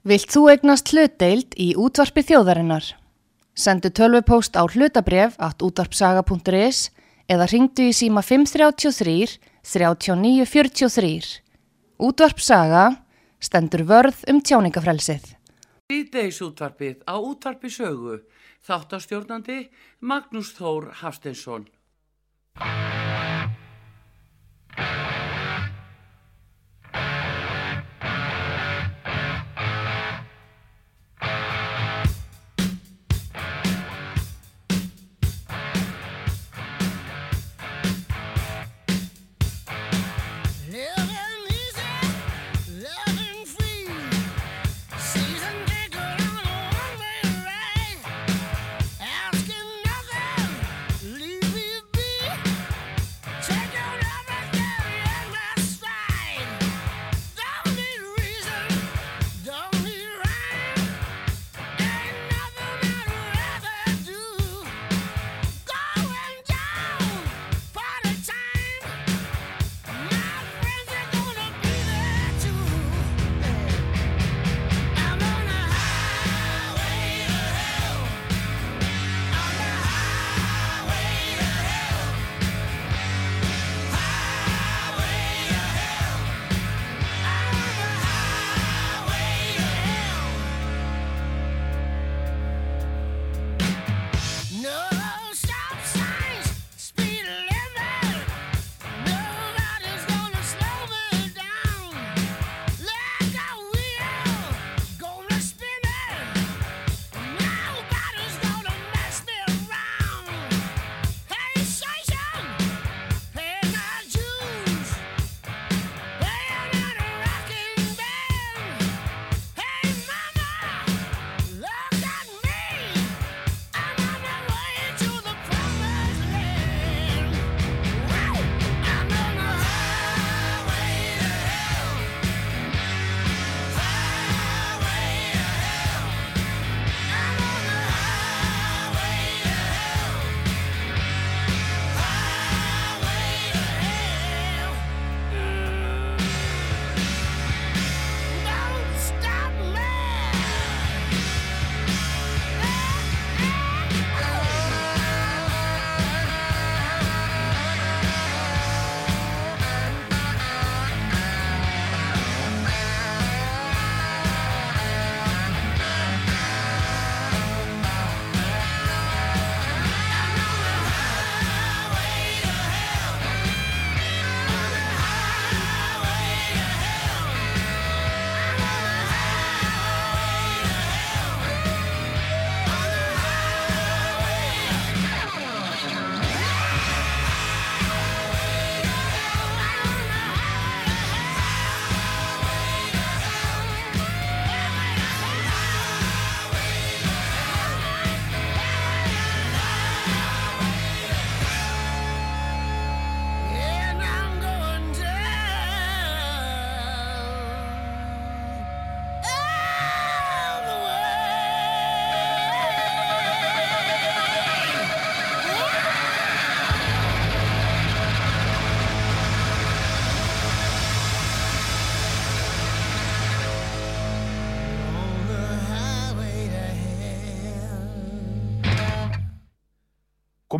Vilt þú egnast hlutdeild í útvarpi þjóðarinnar? Sendu tölvupóst á hlutabref at útvarpsaga.is eða ringdu í síma 533 3943. Útvarpsaga stendur vörð um tjáningafrelsið. Ídeis útvarpið á útvarpi sögu. Þáttastjórnandi Magnús Þór Hafsteinsson.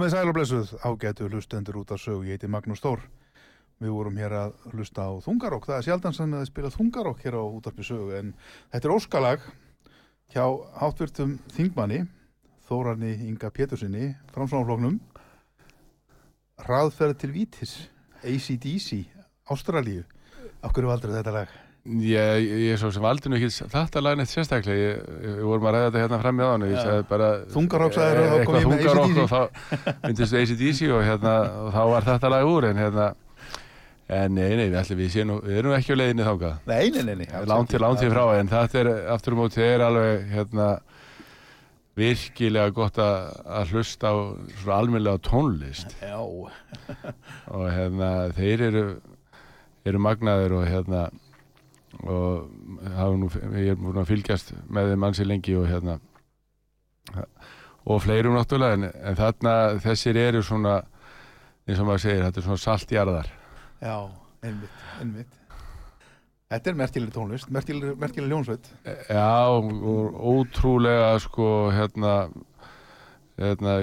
Komið sæl og blessuð, ágætu hlustendur út af sögu, ég heiti Magnús Þór. Við vorum hér að hlusta á þungarokk, það er sjaldan sem að spila þungarokk hér á útarpi sögu, en þetta er óskalag hjá hátvirtum þingmanni, Þórarni Inga Pétursinni, framsvonarfloknum, hraðferð til Vítis, ACDC, Ástralíu. Akkur er aldrei þetta lag? Ég, ég er svo sem valdi nú ekki þetta lag neitt sérstaklega, ég, við vorum að ræða þetta hérna fram hann og ég sagði bara kom eitthvað ég með þungarokk og þá myndist ACDC og hérna og þá var þetta lag úr en hérna en nei, nei, við séum nú, við erum ekki á leiðinni þáka Nei, nei, nei, langt til, langt til frá en þetta er aftur um móti er alveg hérna virkilega gott að, hlusta á svona almennlega tónlist. Já, og hérna þeir eru eru magnaðir og hérna og nú, ég er búin að fylgjast með þeim ansi lengi og hérna og fleirum náttúrulega en, en þarna þessir eru svona eins og maður segir, þetta er svona saltjarðar já, einmitt, einmitt. Þetta er merkileg tónlist, merkileg, merkileg ljónsveit. Já, og ótrúlega sko hérna hérna,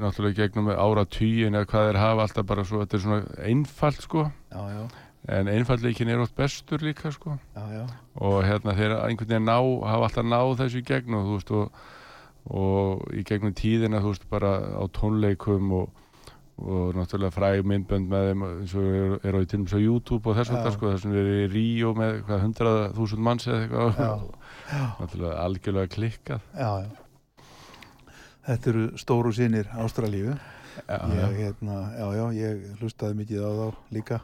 náttúrulega gegnum ára tíin eða hvað þeir hafa alltaf bara svo, þetta er svona einfalt sko, Já, já, en einfaldleikin er oft bestur líka sko já, já. og hérna þeir einhvern veginn ná, hafa alltaf náð þessu í gegn og þú veist og, og í gegnum tíðina þú veist bara á tónleikum og, og náttúrulega fræg myndbönd með þeim eins og eru er á til dæmis á YouTube og þess að það sko þessum við erum í Ríó með hvað hundrað þúsund manns eða eitthvað náttúrulega algjörlega klikkað Já, já. Þetta eru stóru sínir Ástralíu. já, Ég, hérna, já, já, ég hlustaði mikið á þá líka.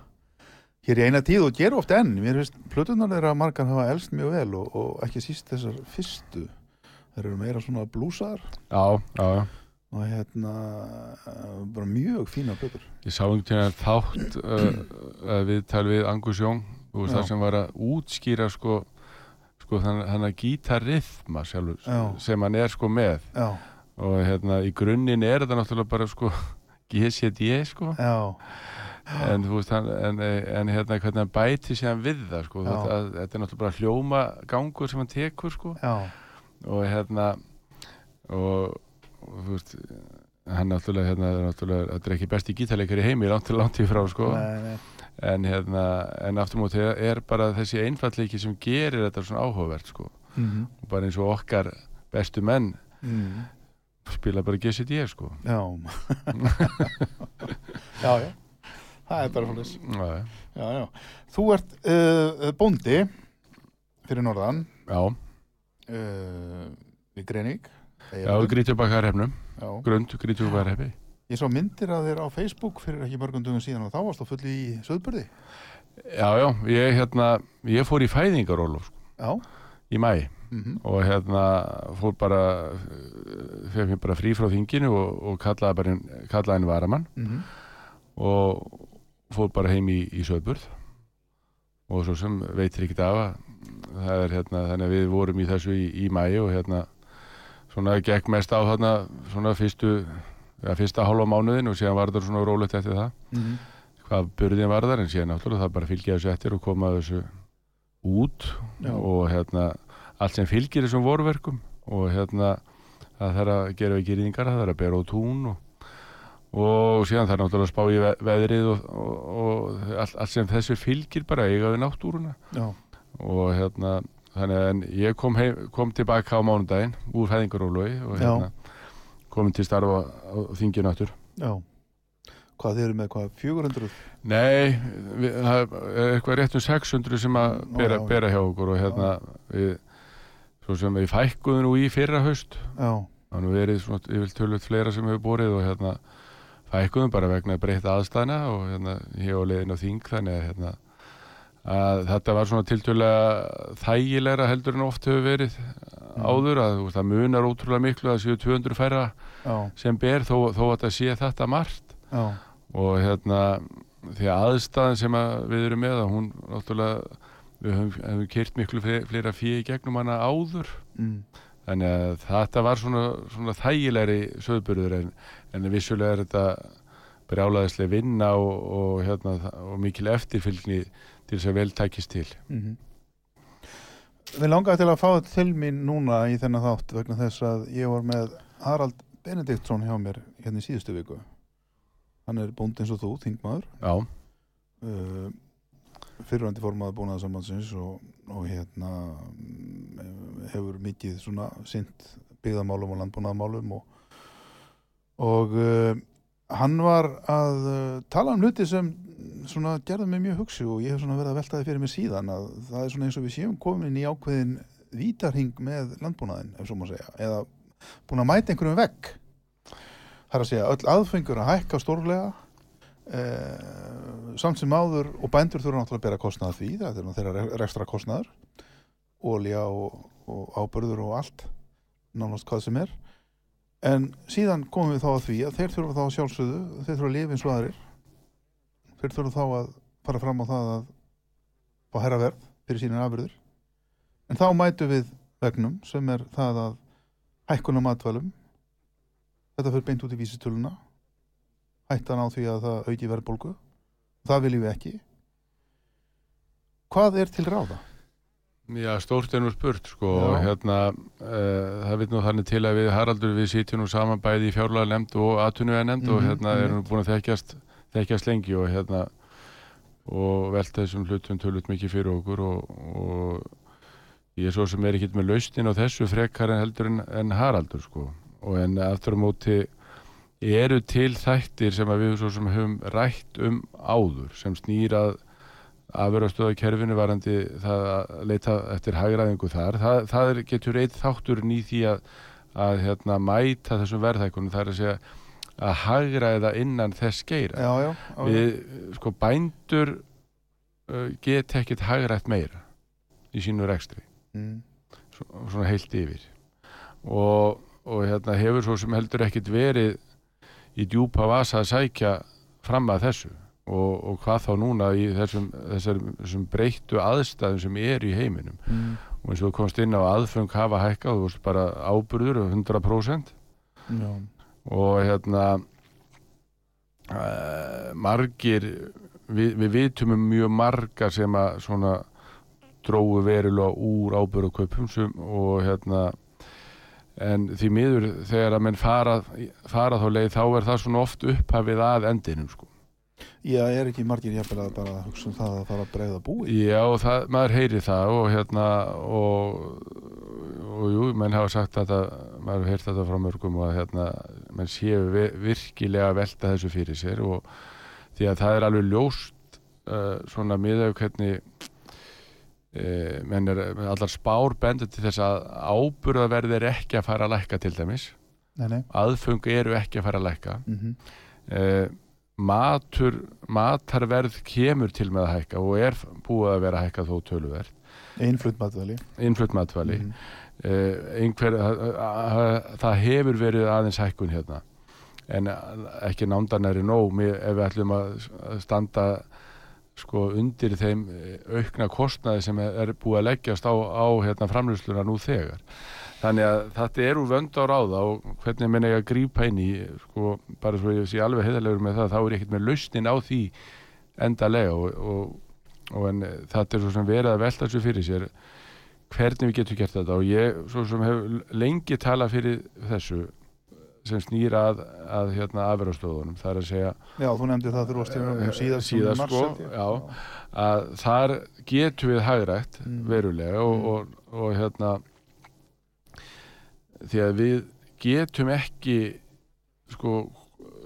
Hér í eina tíð og ger oft enn. Mér finnst plötunar þeirra margar hafa elst mjög vel og, og ekki síst þessar fyrstu. Þeir eru meira svona blúsar já, já, og hérna bara mjög fína plötur. Ég sá einhvern tíðan þátt uh, viðtal við Angus Young þú veist Já. það sem var að útskýra sko, sko þann, þannig að Já. sem hann er sko með Já, og hérna í grunninn er þetta náttúrulega bara sko GCD sko já, en þú veist hann, en, en hérna hvernig hann bæti sér við það sko þetta, þetta er náttúrulega bara hljóma gangur sem hann tekur sko. Já, og hérna og, og þú veist hann náttúrulega, hérna, náttúrulega þetta er ekki besti gítarleikari í heimi, langt til langt í frá sko. Nei, nei, en hérna, en aftur móti er bara þessi einfallleiki sem gerir þetta svona áhugavert sko, mm og bara eins og okkar bestu menn mm. spila bara GCD sko. Já, já, já, það er bara já. Þú ert uh, bóndi fyrir norðan já, uh, við Grenig. já grítubakar hefnum, já. grund grítubakar hefi Ég sá myndir að þér á Facebook fyrir ekki mörgum dögum síðan og þá varst þú full í söðbörði. já, já, ég hérna ég fór í fæðingarólu sko, Já. í mæ Mm og hérna fór bara fekk mér bara frí frá þinginu og, og kallaði bara inn- kallaði henni varamann -hmm. og fór bara heim í, í Söðburð og svo sem veitir ekkert af að það er hérna, þannig að við vorum í þessu í, í mæi og hérna svona gekk mest á þarna svona fyrstu, ja, fyrsta hálfa mánuðin og síðan var þetta svona rólegt eftir það. Mm hvað burðin var þar en síðan náttúrulega það bara fylgja þessu eftir og koma þessu út Já. og hérna allt sem fylgir þessum vorverkum og hérna það þarf að gera við gýringar, það þarf að bera á tún og, og síðan þarf náttúrulega að spá í ve veðrið og, og, og allt, allt sem þessu fylgir bara eiga við náttúruna Já. og hérna þannig að en ég kom, heim, kom tilbaka á mánudaginn úr fæðingarólogi og hérna komin til starfa á þinginu aftur Já. Hvað þið eru með, hvað, 400? Nei, við, það er eitthvað rétt um 600 sem að bera, bera hjá okkur og hérna við, svo sem við fækkuðum nú í fyrra haust Já. það nú verið svona yfir tölvöld fleira sem hefur borið og hérna fækkuðum bara vegna breyta aðstæðna og hérna hér á leiðin á þing þannig að hérna að þetta var svona tiltölulega þægilegra heldur en oft hefur verið áður að veist, það munar ótrúlega miklu að séu 200 færra Já. sem ber þó, þó að það sé þetta margt Já. og hérna því að aðstæðan sem að við erum með að hún náttúrulega við höfum, höfum kyrt miklu fle- fleira fyrir gegnum hana áður Mm. þannig að þetta var svona, svona þægilegri söðburður en, en vissulega er þetta brjálaðislega vinna og, og, hérna, og mikil eftirfylgni til þess að vel tækist til. Mm Við langaði til að fá þetta til mín núna í þennan þátt vegna þess að ég var með Harald Benediktsson hjá mér hérna í síðustu viku. Hann er bónd eins og þú, þingmaður, Já, uh, fyrirvændi formaður búnaða sambandsins og, og hérna mm, hefur mikið svona sint byggðamálum og landbúnaðamálum og, og uh, hann var að uh, tala um hluti sem gerði mig mjög hugsi og ég hef verið að velta því fyrir mig síðan að það er eins og við séum komin í ákveðin vítarhing með landbúnaðin ef svo má segja, eða búin að mæta einhverjum vegg. Það er að segja öll aðfengur að hækka stórlega eh, samt sem áður og bændur þurfa náttúrulega að bera kostnað því það er þeirra rekstra kostnaður ólja og, og ábörður og allt nánast hvað sem er en síðan komum við þá að því að þeir þurfa þá sjálfsögðu þeir þurfa að lifa eins og aðrir. Þeir þurfa þá að fara fram á það að fá herra verð fyrir sínir afurður en þá mætu við vegnum sem er það að hækkun á matvælum. Þetta fyrir beint út í vísitöluna. Hættan á því að það auki verðbólgu. Það viljum við ekki. Hvað er til ráða? Já, stórt er nú spurt sko og hérna uh, það vil nú þannig til að við Haraldur við sitjum nú saman bæði í fjárlega nefnd og atvinnuega nefnd og Mhm, hérna erum búin að þekkjast þekkjast lengi og hérna og velta þessum hlutum tölut mikið fyrir okkur og, og ég er svo sem er ekkert með lausnin á þessu frekar en heldur en, en Haraldur sko og en aftur á móti eru til þættir sem að við svo sem höfum rætt um áður sem snýrað afurastöðakerfinu varandi það að leita eftir hægraðingu þar. Það, það er, getur eitt þátturinn í því að, að hérna, mæta þessum verðhækunum. Það er að segja að hægraða innan þess geira. Já, já, já. Við, sko, bændur uh, get ekkert hægrætt meira í sínu rekstri, Mm. svo- svona heilt yfir. Og, og hérna, hefur svo sem heldur ekkert verið í djúpa vasa að sækja fram að þessu og, og hvað þá núna í þessum, þessum, þessum breyttu aðstæðum sem er í heiminum Mm. og eins og þú komst inn á aðfeng hafa hækkað þú veist bara áburður 100% Já. og hérna uh, margir við, við vitum um mjög marga sem að svona dróu verulega úr áburðarkaupum sem- og hérna en því miður þegar að menn fara, fara þá leið þá er það svona oft upphafið að endinum sko. Já, er ekki margir jafnvel að bara hugsa um það að fara að breyða búi? Já, það, maður heyri það og hérna og, og jú, menn hafa sagt þetta maður hefur heyrt þetta frá mörgum og hérna, menn séu vi- virkilega að velta þessu fyrir sér og því að það er alveg ljóst uh, svona miðað við hvernig uh, menn er allar spár bendur til þess að áburðaverð er ekki að fara að lækka til dæmis Nei, nei. aðfung eru ekki að fara að lækka Mm uh, matur matarverð kemur til með að hækka og er búið að vera að hækka þó töluverð Einflutt matvæli. innflutt matvæli Mhm. uh, einhver, að- að- það hefur verið aðeins hækkun hérna en ekki nándanæri nóg ef við ætlum að standa sko undir þeim eh, aukna kostnaði sem er er búið að leggjast á, á hérna, framlýsluna nú þegar þannig að þetta er úr vönd á ráða og hvernig menn eiga að grípa inn í sko, bara svo ég sé alveg heiðalegur með það þá er ég ekkert með lausnin á því endalega og, og, og en eh, þetta er svo sem verið að velta þessu fyrir sér hvernig við getum gert þetta og ég svo sem hef lengi talað fyrir þessu sem snýra að, að hérna afverðastöðunum það er að segja Já, þú nefndi það þurfa að stjórna um síðast, Síðast, sko, ég. já. að þar getum við hagrætt Mm. verulega og, Mm. og, og hérna því að við getum ekki sko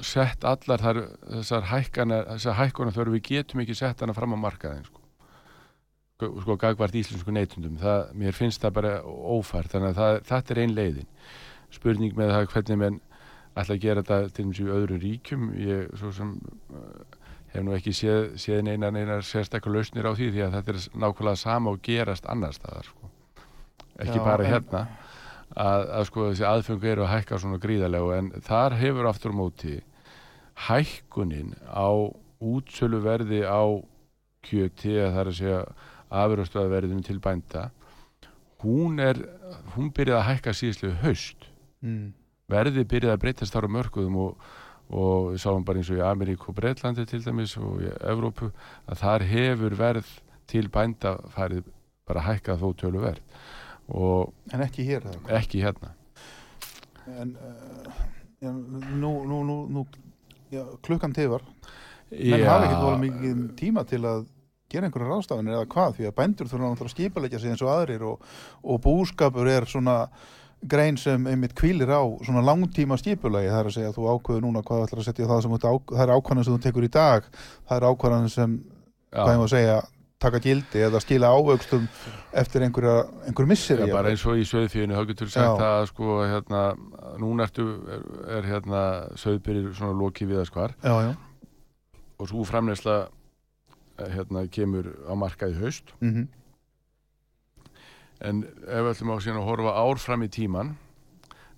sett allar þar, þessar hækkanar þessar hækkunar þörf við getum ekki sett hana fram á markaðin sko. Sko gagvart íslensku neytundum það, mér finnst það bara ófært þannig að það, þetta er ein leiðin. Spurning með það hvernig menn ætla að gera þetta til dæmis í öðrum ríkjum ég svo sem uh, hef nú ekki séð, séð neina neina sérstaklega lausnir á því því að þetta er nákvæmlega sama og gerast annar staðar sko. ekki Já, bara en- hérna að, að sko þessi aðfengu eru að hækka svona gríðarlega en þar hefur aftur móti hækkunin á útsöluverði á kjöti eða það er að segja afurastöðaverðinu til bænda hún er hún byrjaði að hækka síðslega haust Mm. verði byrjaði að breytast þar á mörkuðum og, og við sáum bara eins og í Ameríku og Breitlandi til dæmis og í Evrópu að þar hefur verð til bænda farið bara að hækka þó tölu verð og En ekki hér, ekki hérna. En uh, já, nú, nú, nú, nú já, klukkan tifar. Menn hafa ekkert volið mikið tíma til að gera einhverja ráðstafanir eða hvað því að bændur þurfa náttúrulega að skipalegja sig eins og aðrir og, og búskapur er svona grein sem einmitt kvílir á svona langtíma skipulagi, það er að segja að þú ákveður núna hvað þú ætlar að setja það sem þú, það er ákvæðan sem þú tekur í dag, það er ákvæðan sem, hvað ég má segja taka gildi eða skila ávöxtum eftir einhverja, einhver missir já, bara eins og í söðfíðinu þá getur sagt Já. það sko hérna, núna ertu er, er hérna söðbyrjir svona loki við að skvar. Já, já, og svo framneysla hérna kemur á markaði haust. Mm En ef við ætlum á síðan að horfa ár fram í tíman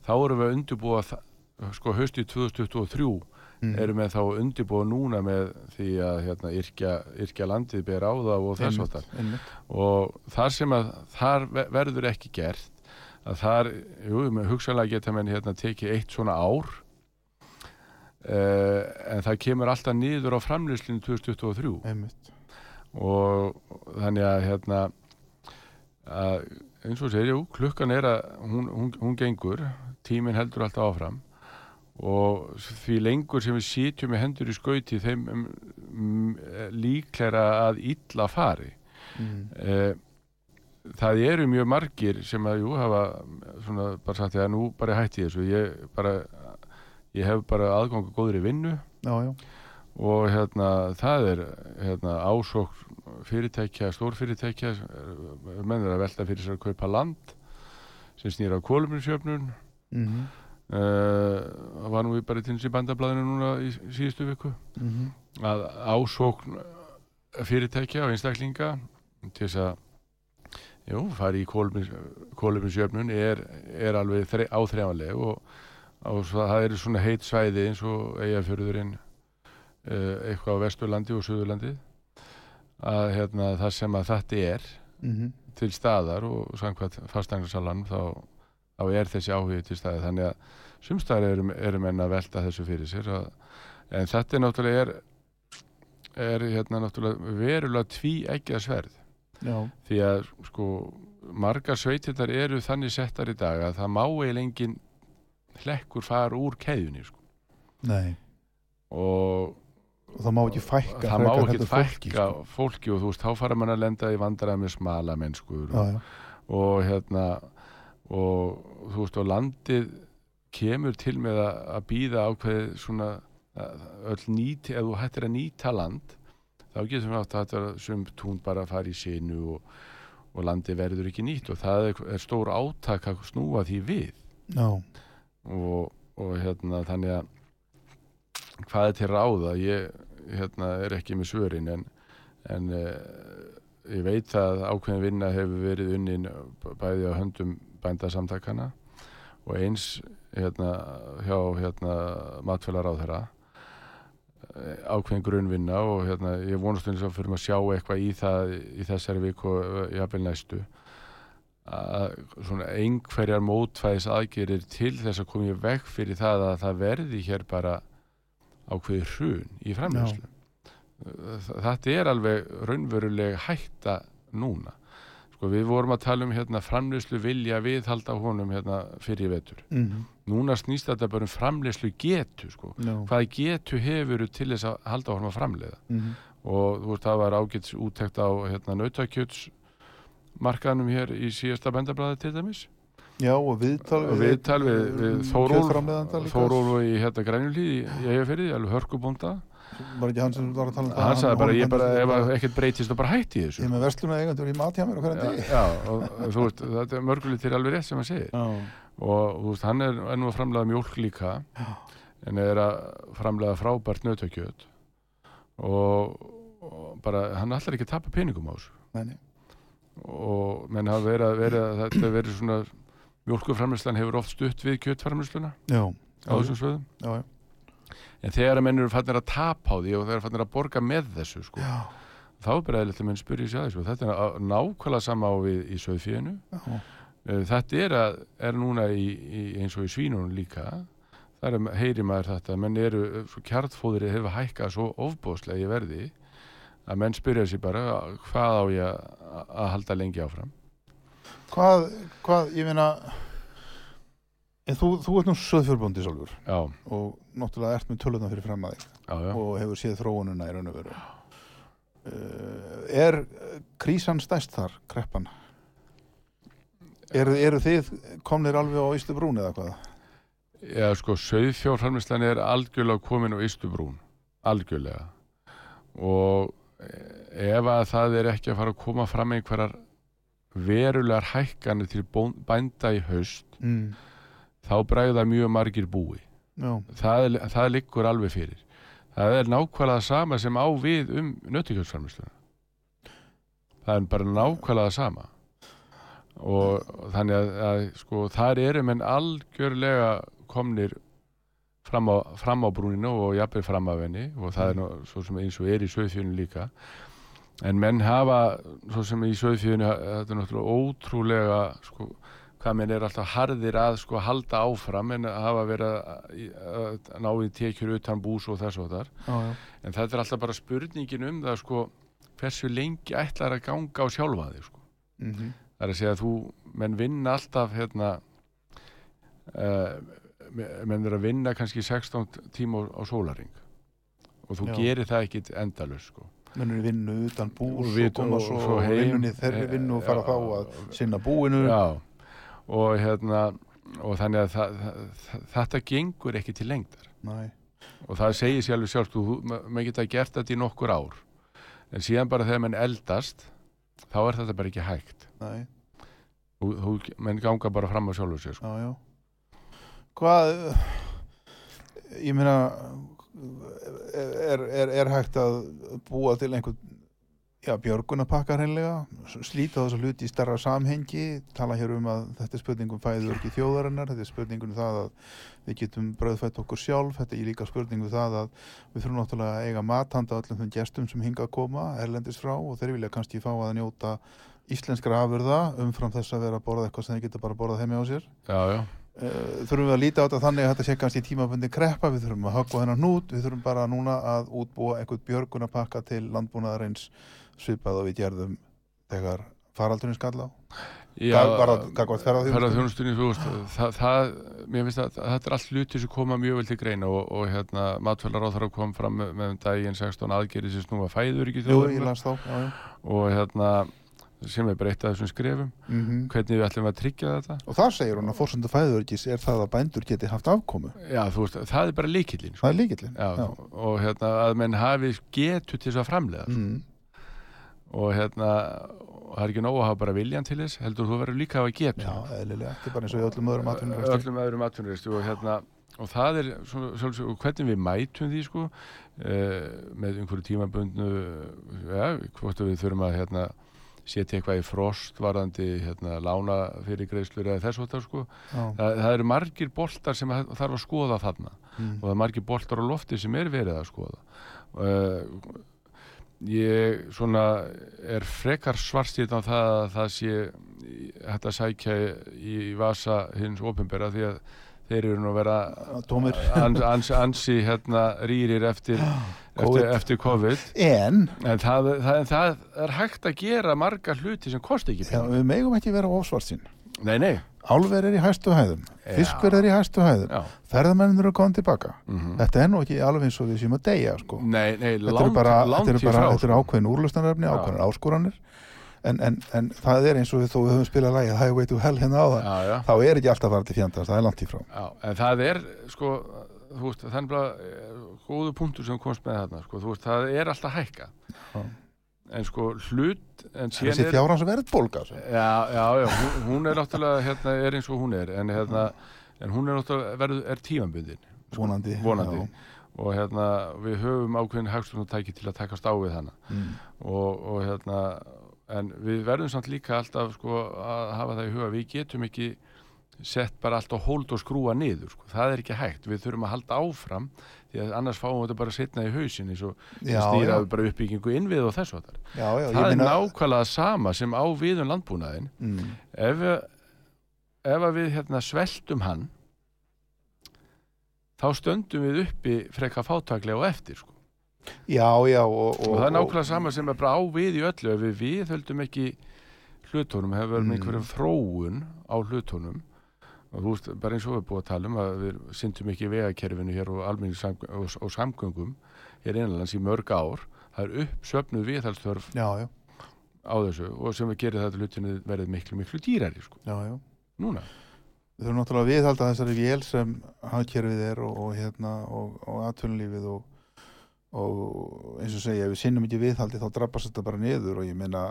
þá erum við að undirbúa þa- sko haustið 2023 mm. erum við þá að undirbúa núna með því að hérna, yrkja, yrkja landið ber á það og þess áttar einmitt, og þar sem að þar ve- verður ekki gert að þar, jú, með hugsanlega geta menn hérna tekið eitt svona ár uh, en það kemur alltaf niður á framlýslinu 2023 einmitt. og þannig að hérna að eins og segir, jú, klukkan er að hún, hún, hún gengur, tíminn heldur alltaf áfram og því lengur sem við sitjum með hendur í skauti þeim um, um, líklæra að illa fari. Mm. eh, það eru mjög margir sem að jú hafa svona bara sagt að nú bara hætti þessu. Ég bara ég hef bara aðgangu góðri vinnu. Já, já. og hérna það er hérna ásókn fyrirtækja, stórfyrirtækja menn er að velta fyrir sér að kaupa land sem snýra á kóluminsjöfnun Mm uh, var nú í bara til þessi bandablaðinu núna í síðustu viku -hmm. að ásókn fyrirtækja og einstaklinga til þess að jú, fara í kóluminsjöfnun er, er alveg þre, áþreifanleg og, og svo, það eru svona heit svæði eins og eigafjörðurinn uh, eitthvað á Vesturlandi og Suðurlandi að hérna, það sem að þetta er Mm til staðar og samkvæmt fastanglarsalan þá, þá er þessi áhugi til staðar þannig að sumstaðar eru, eru menn að velta þessu fyrir sér að, en þetta er náttúrulega er, er hérna náttúrulega verulega tví ekki að sverð Já. því að sko margar sveitirnar eru þannig settar í dag að það má eiginlega engin hlekkur fara úr keðjunni sko. Nei. og Og það má ekki fækka. það má ekki heldur fólki, fækka sko. fólki og þú veist, þá fara mann að lenda í vandræða með smala mennskur og, og hérna og þú veist, og landið kemur til með að, býða ákveði svona öll nýti, ef þú hættir að nýta land þá getur við átt að þetta sum tún bara að fara í sinu og, og landið verður ekki nýtt. Og það er, er stór átak að snúa því við. Já. og, og hérna þannig að hvað er til ráða? Ég hérna, er ekki með svörin en, en uh, ég veit að ákveðin vinna hefur verið unnin bæði á höndum bændasamtakana og eins hérna, hjá hérna, matfélag þeirra ákveðin grunnvinna og hérna, ég vonast eins og fyrir að sjá eitthvað í það í þessari viku og jafnvel næstu að svona einhverjar mótfæðis aðgerir til þess að koma í veg fyrir það að það verði hér bara ákveði hrun í framleyslu þetta er alveg raunveruleg hætta núna sko við vorum að tala um hérna framleyslu vilja viðhalda honum hérna fyrir vetur. Mm núna snýst þetta bara um framleyslu getu sko. Já. hvaða getu hefur til þess að halda honum að framleiða? Mm og þú veist það var ágætt úttekt á hérna nautakjöts markaðnum hér í síðasta bendablaði til dæmis. Já, og viðtal og viðtal við, við Þórólf. Þórólf í hérna grænjulíð í Eyjafirði, alveg hörkubónda Var ekki hann sem var að tala um það? hann sagði bara, ég bara, ef ekkert breytist og bara hætti Ég þessu er með versluna eigendur í mat hjá mér á hverjum já, degi. já, og þú veist, þetta er mörgulitir alveg rétt sem hann segir Já. og þú veist, hann er, nú að framlega mjólk líka en er að framlega frábært nautakjöt og, og bara, hann ætlar ekki að tapa peningum á þessu og menn hafa verið að verið að þetta verið svona mjólkuframleyslan hefur oft stutt við kjötframleysluna Já. á þessum svöðum Já, já. En þegar að menn eru fannir að tapa á því og þeir eru fannir að borga með þessu sko, þá er bara að menn spyrja sig að þessu. Og þetta er nákvæmlega sama á við í söðfíðinu Já. þetta er, að, er núna í, í, eins og í svínunum líka. Það er, heyri maður þetta menn eru, svo kjartfóðri hefur hækkað svo ofbóðslega í verði að menn spyrja sig bara hvað á ég að, halda lengi áfram? Hvað, hvað, ég meina, en þú, þú ert nú söðfjörbóndi sjálfur. Já, og náttúrulega ert með tölutna fyrir fram að þig já, já og hefur séð þróununa í raun og veru. Uh, er krísan stæst þar, kreppan? Eru, eru þið komnir alveg á Ístu brún eða hvað? Já, sko, sauðfjárframlislan er algjörlega komin á Ístubrún, algjörlega. Og ef að það er ekki að fara að koma fram einhverjar verulegar hækkanir til bænda í haust, Mm. þá bregða mjög margir búi. Það, það liggur alveg fyrir. Það er nákvæmlega sama sem á við um nöttikjöldframlisluna. Það er bara nákvæmlega sama. Og þannig að, að sko, þar eru menn algjörlega komnir fram á, á brúninu og jafnir fram af henni og það er nú, svo sem eins og er í söðfjörnu líka en menn hafa svo sem í söðfjörnu þetta er náttúrulega ótrúlega sko, hvað menn er alltaf harðir að sko halda áfram en hafa verið að, að, að ná í tekjur utan bús og þess og þar já, já. en þetta er alltaf bara spurningin um það sko hversu lengi ætlar að ganga á sjálfa þig sko Mm það það er að segja að þú menn vinna alltaf hérna uh, menn er að vinna kannski 16 tíma á, sólaring og þú Já. gerir það ekkit endalus sko. Mennur vinnu utan bús Og og, koma svo, svo heim. vinnunni þeirri Eh, vinnu og fara já. þá að sinna búinu. Já, og hérna og þannig að það, það, þetta gengur ekki til lengdar. Nei, og það segir sér alveg sjálf maður geta gert þetta í nokkur ár. En síðan bara þegar mann eldast þá er þetta bara ekki hægt. Þú, menn ganga bara fram á sjálfur sér sko. já, já. Hvað, ég meina, er, er, er hægt að búa til einhvern já, björgunapakka hreinlega, slíta þessa hluti í starra samhengi, tala hér um að þetta er spurningum fæður ekki þjóðarinnar, þetta er spurningum um það að við getum bröðfætt okkur sjálf, þetta er líka spurningum það að við þurfum náttúrulega að eiga mathanda öllum þeim gestum sem hinga að koma, erlendis frá og þeir vilja kannski fá að njóta íslenskra afurða umfram þess að vera að borða eitthvað sem þeir geta bara að borða heimi á sér. já, já, Uh, þurfum við að líta á þetta þannig að þetta sé kannski tímabundi kreppa, við þurfum að höggva hennar hnút, við þurfum bara núna að útbúa einhvern björgunapakka til landbúnaðarins svipað og við gerðum þegar faraldurinn skall á. gagvart ferðarþjónustunni þú veist, það, það, mér finnst að þetta er allt hluti sem koma mjög vel til greina og, og hérna þar kom fram með, með um daginn 16 aðgerið sem snúa fæður Jú, þá, já, já. og hérna sem er breytt að þessum skrefum Mm hvernig við ætlum að tryggja þetta Og þar segir hún að fórsöndu fæðurökis er það að bændur geti haft afkomu. já, þú veist, það er bara líkillin sko. Það er og hérna að menn hafi getu til þess að framlega Mm. Og hérna og það er ekki nóg að hafa bara viljan til þess heldur þú verður líka að hafa getu Já, eðlilega, er bara eins og öllum öðrum atvinnum. öllum öðrum atvinnureistu og hérna og það er svona, svona, og hvernig við mætum því sko uh, með einhverju tímabundnu ja, hvort við þurfum að hérna setja eitthvað í frost varðandi hérna lána fyrir greiðslur eða þess það sko það, það eru margir boltar sem að- þarf að skoða þarna mm. og það er margir boltar á lofti sem er verið að skoða uh, ég svona er frekar svarstýrt á það að það sé hægt að sækja í vasa hins opinbera því að þeir eru nú að vera ans, ans, ansi hérna rýrir eftir, eftir, eftir COVID. En, en það, það, það er hægt að gera marga hluti sem kosti ekki já, pening. við megum ekki vera ofsvart sín. nei, nei, Álver er í hæstu hæðum, fiskur er í hæstu hæðum, ferðamennir eru komið tilbaka. mm Þetta er nú ekki alveg eins og við séum að deyja, sko. nei, nei, Þetta eru langt, bara, langt þetta eru bara, þetta eru sko. ákveðin úrlösnarefni, Já. ákveðin áskoranir. En, en, en það er eins og við þó við höfum spilað lagið Highway to Hell hérna á það. já, já Þá er ekki alltaf farið til fjandast, það er langt í frá. Já, en það er, sko, þú er bara eh, góðu punktur sem þú komst með þarna, sko, þú veist, það er alltaf að hækka. En sko, hlut, en Þessi fjárhans verðbólga. sko. Já, já, já, hún, hún er náttúrulega, hérna, er eins og hún er, en hérna, en hún er náttúrulega, verður, er tímambundin. Vonandi. Vonandi. Og hérna, við höfum ákveðin hagstunartæki til að takast á við hana. Mm. Og, og hérna, en við verðum samt líka alltaf, sko, að hafa það í huga, við getum ekki sett bara allt á hold og skrúa niður sko. það er ekki hægt, við þurfum að halda áfram því að annars fáum við þetta bara setna í hausin eins og stýraðu bara uppbyggingu innvið og þessu þar. Já, já, það er nákvæmlega sama sem á við um landbúnaðin Mm. ef, ef við hérna sveltum hann þá stöndum við uppi frekka fátaklega og eftir sko. Já, já, og... og, það er nákvæmlega sama sem er bara á við í öllu ef við viðhöldum ekki hlutunum, hefur verið með Mm. einhverjum þróun á hlutunum og þú veist, bara eins og við erum búið að tala um að við syndum ekki vegakerfinu hér og, almenning og, og samgöngum hér innanlands í mörg ár það er uppsöfnuð já, á þessu og sem við gerir þetta hlutinu verið miklu, miklu dýrari sko. já, já. núna Við þurfum náttúrulega að viðhalda þessari vél sem hagkerfið er og, og hérna og, og atvinnulífið og, og eins og segja, ef við sinnum ekki viðhaldi þá drabbast þetta bara niður og ég meina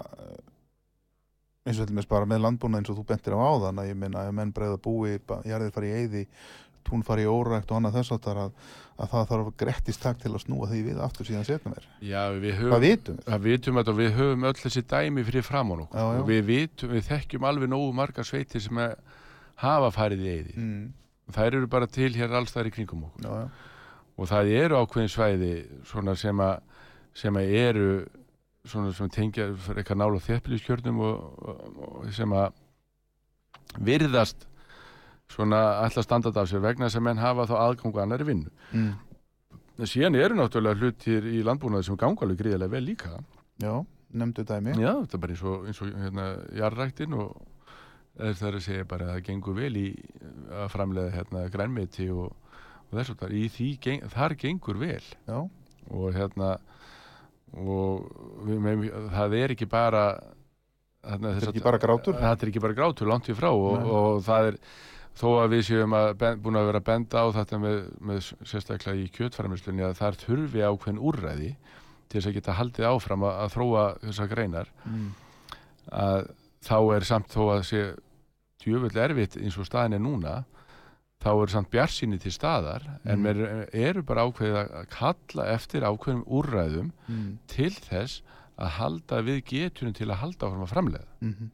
eins og þetta bara með landbúna eins og þú bentir á áðan að ég meina ef menn bregða búi, jarðir fari í eyði tún fari í órækt og annað þess að, að það þarf grettist takk til að snúa því við aftur síðan setna mér. Já, við höfum Hvað vitum við? Það vitum og við höfum öll þessi dæmi fyrir fram á nokkuð og við vitum, við þekkjum alveg nógu marga sveitir sem að hafa farið í eyði. Mm, Þær eru bara til hér alls þar í kringum okkur já, já. og það eru ákveðin svæði sem að, sem að eru svona sem tengja eitthvað nála þéttbíliskjörnum og, og, og sem að virðast svona alltaf standað af sér vegna að menn hafa þá aðgangu að annari vinnu. Mm, síðan eru náttúrulega hlutir í landbúnaði sem ganga alveg gríðarlega vel líka. já, nefndu dæmi. Já, þetta er bara eins og, eins og hérna, jarræktin og það er að segja bara að það gengur vel í að framlega hérna, grænmeti og, og þess að í því, geng, þar gengur vel. Já, og hérna og með, það er ekki bara Þetta er ekki bara grátur? þetta er ekki bara grátur, langt í frá og, og það er þó að við séum að búin að vera að benda á þetta með, með sérstaklega í kjötframlýslunni að það er þurfi ákveðin úrræði til þess að geta haldið áfram að, að þróa þessar greinar mm. að þá er samt þó að sé djöfull erfitt eins og staðin er núna þá er samt bjarsýni til staðar en Mm. mér eru bara ákveðið að kalla eftir ákveðum úrræðum Mm. til þess að halda við getunum til að halda áfram að framleiða Mm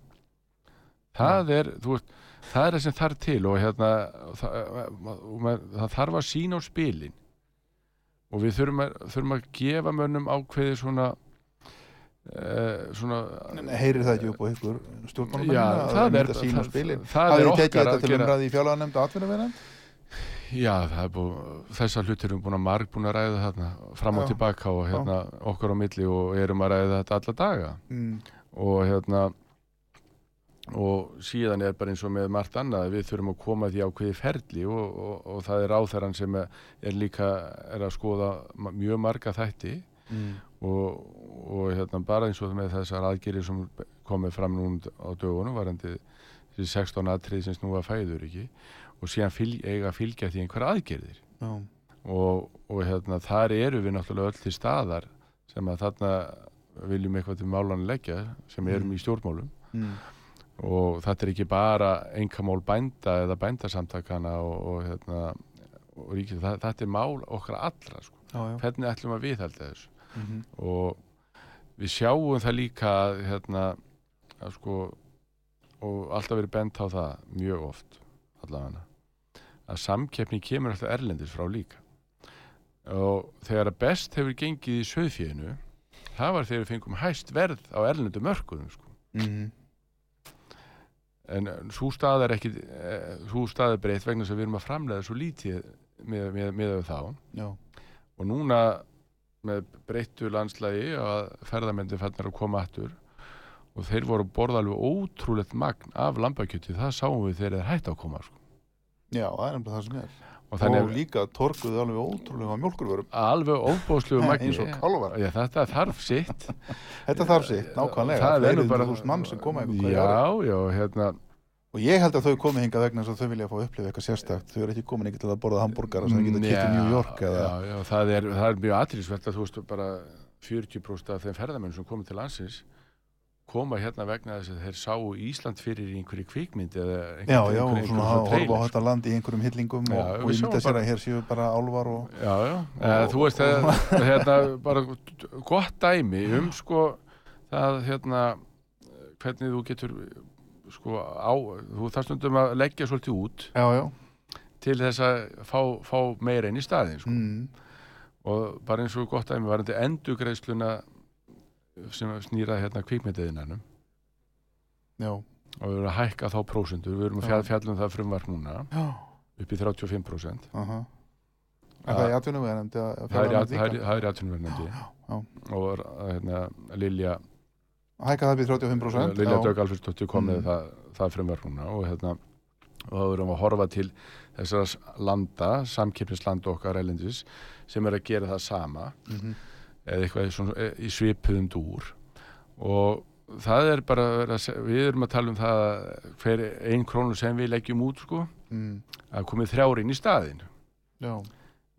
það er, þú veist, það er það sem þarf til og hérna það, það þarf að sína á spilin og við þurfum að, þurfum að gefa mönnum ákveði svona uh, svona Heyrir það ekki upp á ykkur stjórnmálamenn Já, það er- það- spilin það er okkar að gera-? Já, það er búið, þessar hlutir erum búin að marg búin að ræða þarna fram og Já. tilbaka og hérna okkar á milli og erum að ræða þetta alla daga Mm. og hérna og síðan er bara eins og með margt annað að við þurfum að koma því ákveði ferli og, og, og það er áþæran sem er, er líka er að skoða mjög marga þætti Mm. og, og hérna bara eins og með þessar aðgerir sem komið fram núna á dögunum varandi þessi 16 atrið sem snúa fæður ekki og síðan fylg, eiga að fylgja því einhver aðgerðir Já. og, og hérna þar eru við náttúrulega öll til staðar sem að þarna viljum eitthvað til málan leggja sem erum Mm. í stjórnmálum Mm. og þetta er ekki bara engamál bænda eða bændasamtakana og, og hérna og ríkið, þetta er mál okkar allra sko. Já, já. hvernig ætlum að viðhalda þessu Mhm. og við sjáum það líka að, hérna að sko og alltaf verið bent á það mjög oft allavega að samkeppni kemur alltaf erlendis frá líka og þegar að best hefur gengið í söðfíðinu það var þegar við fengum hæst verð á erlendu mörkuðum sko. Mhm. en svo stað er ekki svo stað er breytt vegna að við erum að framlega svo lítið með, með, með þá Já. og núna með breyttu landslægi að ferðamendi fannir að koma aftur. Og þeir voru borða alveg ótrúlegt magn af lambakjöti, það sáum við þegar þeir hætti að koma sko. Já, það er nefnilega það sem er. Og og þannig líka torkuðu alveg ótrúlega mjölkurvörum alveg óbóðslegu magni. eins og kálvar Já, þetta þarf sitt. Þetta þarf sitt, nákvæmlega. Það er nú bara Já, já, hérna Og ég held að þau komi hingað vegna þess að þau vilja fá að upplifa eitthvað sérstakt. Þau eru ekki komin ekki til að borða hambúrgara sem geta kipt í New York eða Já, já, það er, það er mjög aðtrýsvert að þú veist bara 40% af þeim ferðamenn sem komið til landsins koma hérna vegna þess að þeir sáu Ísland fyrir einhverju kvikmynd eða Já, einhverju, já, og einhverju, svona að horfa á þetta land í einhverjum hillingum Já, og, og ég myndi að sér að hér séu bara álvar og Já, já, eða, þú veist að, hérna, bara gott dæmi um sko það hérna hvernig þú getur sko á, þú þarf stundum að leggja svolítið út Já, já, til þess að fá, fá meira inn í staðin sko. mm, og bara eins og gott dæmi varandi endugreiðsluna sem snýra hérna kvikmyndiðinanum já, og við erum að hækka þá prósendur, við erum að Já. fjall, fjallum það frumvarp núna já upp í 35% aha. En það er við að það er, er, er já. og hérna, Lilja Hækka það við 35% Lilja. Dögg Alfredsdóttir kom með Mm. það, það frumvarp núna og hérna og þá erum við að horfa til þessar landa, samkeppnislanda okkar elendis sem er að gera það sama Mhm. eða eitthvað svona, í svipuðum dúr og það er bara við erum að tala um það að hver ein krónu sem við leggjum út sko, mm, að komið þrjár inn í staðin Já,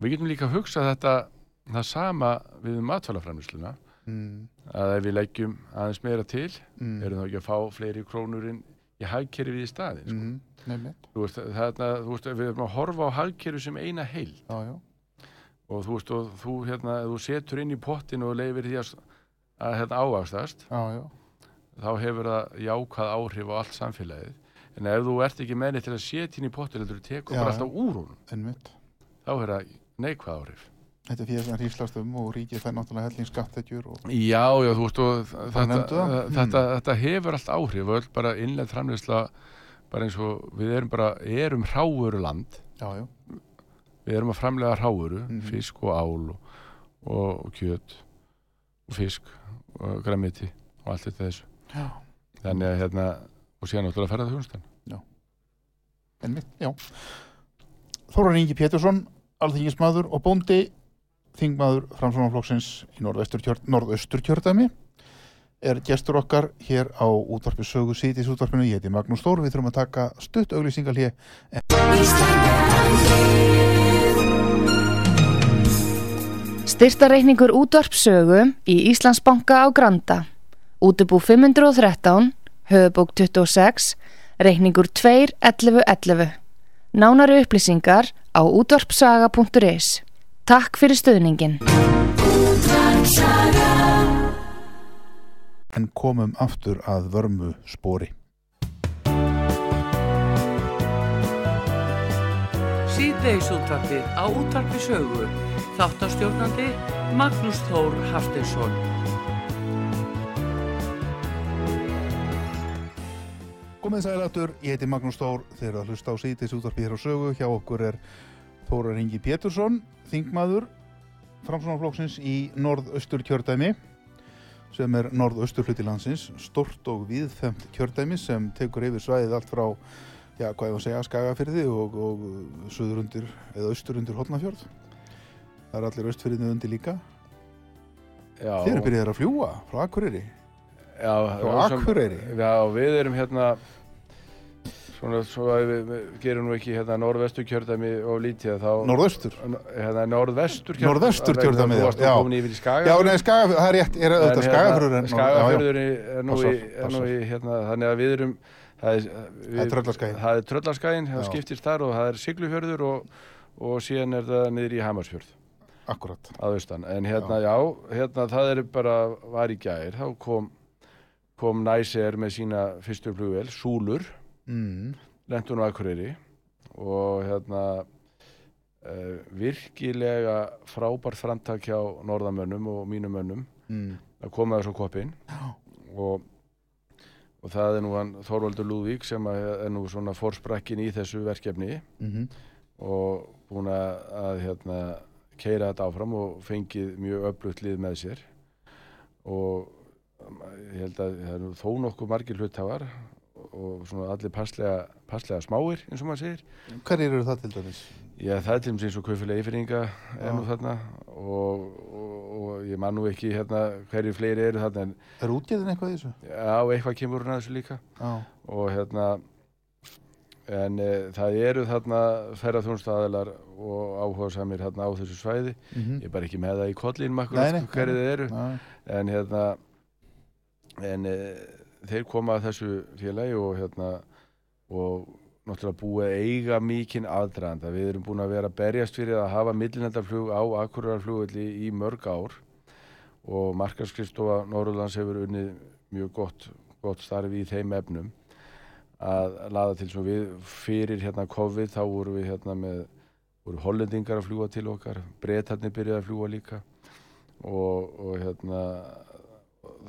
við getum líka að hugsa þetta það sama við um matvælaframlýsluna mm, að ef við leggjum aðeins meira til mm, erum þá ekki að fá fleiri krónur inn í hagkerfið í staðin sko. mm, þú veist, þarna, þú veist, við erum að horfa á hagkerfið sem eina heil og þú veist, og þú, hérna, þú setur inn í pottin og leifir því að, að hérna, já, þá hefur það jákvæð áhrif á allt samfélagið. En ef þú ert ekki menni til að setja inn í pottin heldur þú tekur bara alltaf úr einmitt. þá er það neikvæð áhrif Þetta er fyrir sem hríslast um og ríkið fær náttúrulega helling skattekjur og Já, já, þú veist og þetta, nefndu það. þetta, þetta, hefur allt áhrif og öll bara innlega framleysla bara eins og við erum bara erum hráuru land já, já, við erum að framlega hráuru, Mhm. fisk og ál og, og, og kjöt og fisk og græmiti og allt þetta þessu Já. þannig að hérna og síðan náttúrulega ferða þjónustan Einmitt, já. Þórar Ingi Pétursson, alþingismadur og bóndi, þingmaður framsvonarflokksins í norðaustur kjördæmi, er gestur okkar hér á útvarpi sögu síðis útvarpinu. Ég heiti Magnús Þór, við þurfum að taka stutt auglýsingal hér. Styrtareikningur útvarpsögu í Íslandsbanka á Granda. Útubú 513, höfubók 26, reikningur 2.11.11. Nánari upplýsingar á útvarpsaga.is. Takk fyrir stöðningin. En komum aftur að vörmu spori. Síðdeis útvarpið á útvarpi sögu. Þáttastjórnandi Magnús Þór Haftinsson. Komið sælættur, ég heiti Magnús Þór, þeir eru að hlusta á síðis útvarpi hér á sögu. Hjá okkur er Þórar Ingi Pétursson, þingmaður framsvonarflokksins í norðaustur kjördæmi sem er norðaustur hluti landsins, stort og viðfemt kjördæmi sem tekur yfir svæðið allt frá, já, hvað ég var að segja, Skagafyrði og, og söður undir, eða austur undir Hotnafjörð. Það er allir austfyrðinu undir líka. Já, Þeir eru byrjaðir að fljúa frá Akureyri. já, Frá Akureyri. Já, við erum hérna svona, svo að við, við gerum nú ekki hérna norðvestur kjördæmi og lítið þá Norðaustur. hérna norðvestur Norðvestur kjördæmi, þú varst já. nú komin yfir í Skaga Já, nei, Skagafjörður, það er rétt, er auðvitað Skagafjörður en... Skagafjörður er nú, í, er nú í hérna, þannig að við erum það er, við, Það er Tröllaskaginn. það Já. skiptist þar og það er siglufjörður og, og síðan er það niður í Hamarsfjörð Akkurat. að austan, en hérna já, hérna það er bara, var í gær þá kom, kom Næser með sína fyrstu flugvel, Súlur Mm. lentun á Akureyri og hérna uh, virkilega frábært framtak hjá norðamönnum og mínum mönnum Mm. að koma þessu koppin og, og það er nú hann Þorvaldur Lúðvík sem er nú svona fórsprakkin í þessu verkefni Mm og búin að, hérna, keira þetta áfram og fengið mjög öflugt lið með sér og ég held að það er þó nokkuð margir hluthafar og svona allir passlega, passlega smáir eins og maður segir Hverjir eru það til dæmis? Já, það er til dæmis eins og kaupfélagi Eyfirðinga er nú Já. þarna og, og, og ég man nú ekki hérna hverju fleiri eru þarna en Er útgeðin eitthvað í þessu? já, eitthvað kemur að þessu líka Já. og hérna en e, það eru þarna ferðarþjónstaðalar og áhuga samir þarna á þessu svæði Mm ég er bara ekki með það í kollin makkur nei, hverju þið eru Nei. en hérna en e, þeir koma að þessu félagi og hérna og náttúrulega búið eiga mikinn aðdraðanda. Við erum búin að vera berjast fyrir að hafa millinendarflug á Akureyrar í mörg ár og markarskristofa Norrlands hefur unnið mjög gott, gott starfi í þeim efnum að laða til svo við fyrir hérna COVID þá voru við hérna með voru hollendingar að fljúa til okkar bretarnir byrjaði að fljúa líka og, og hérna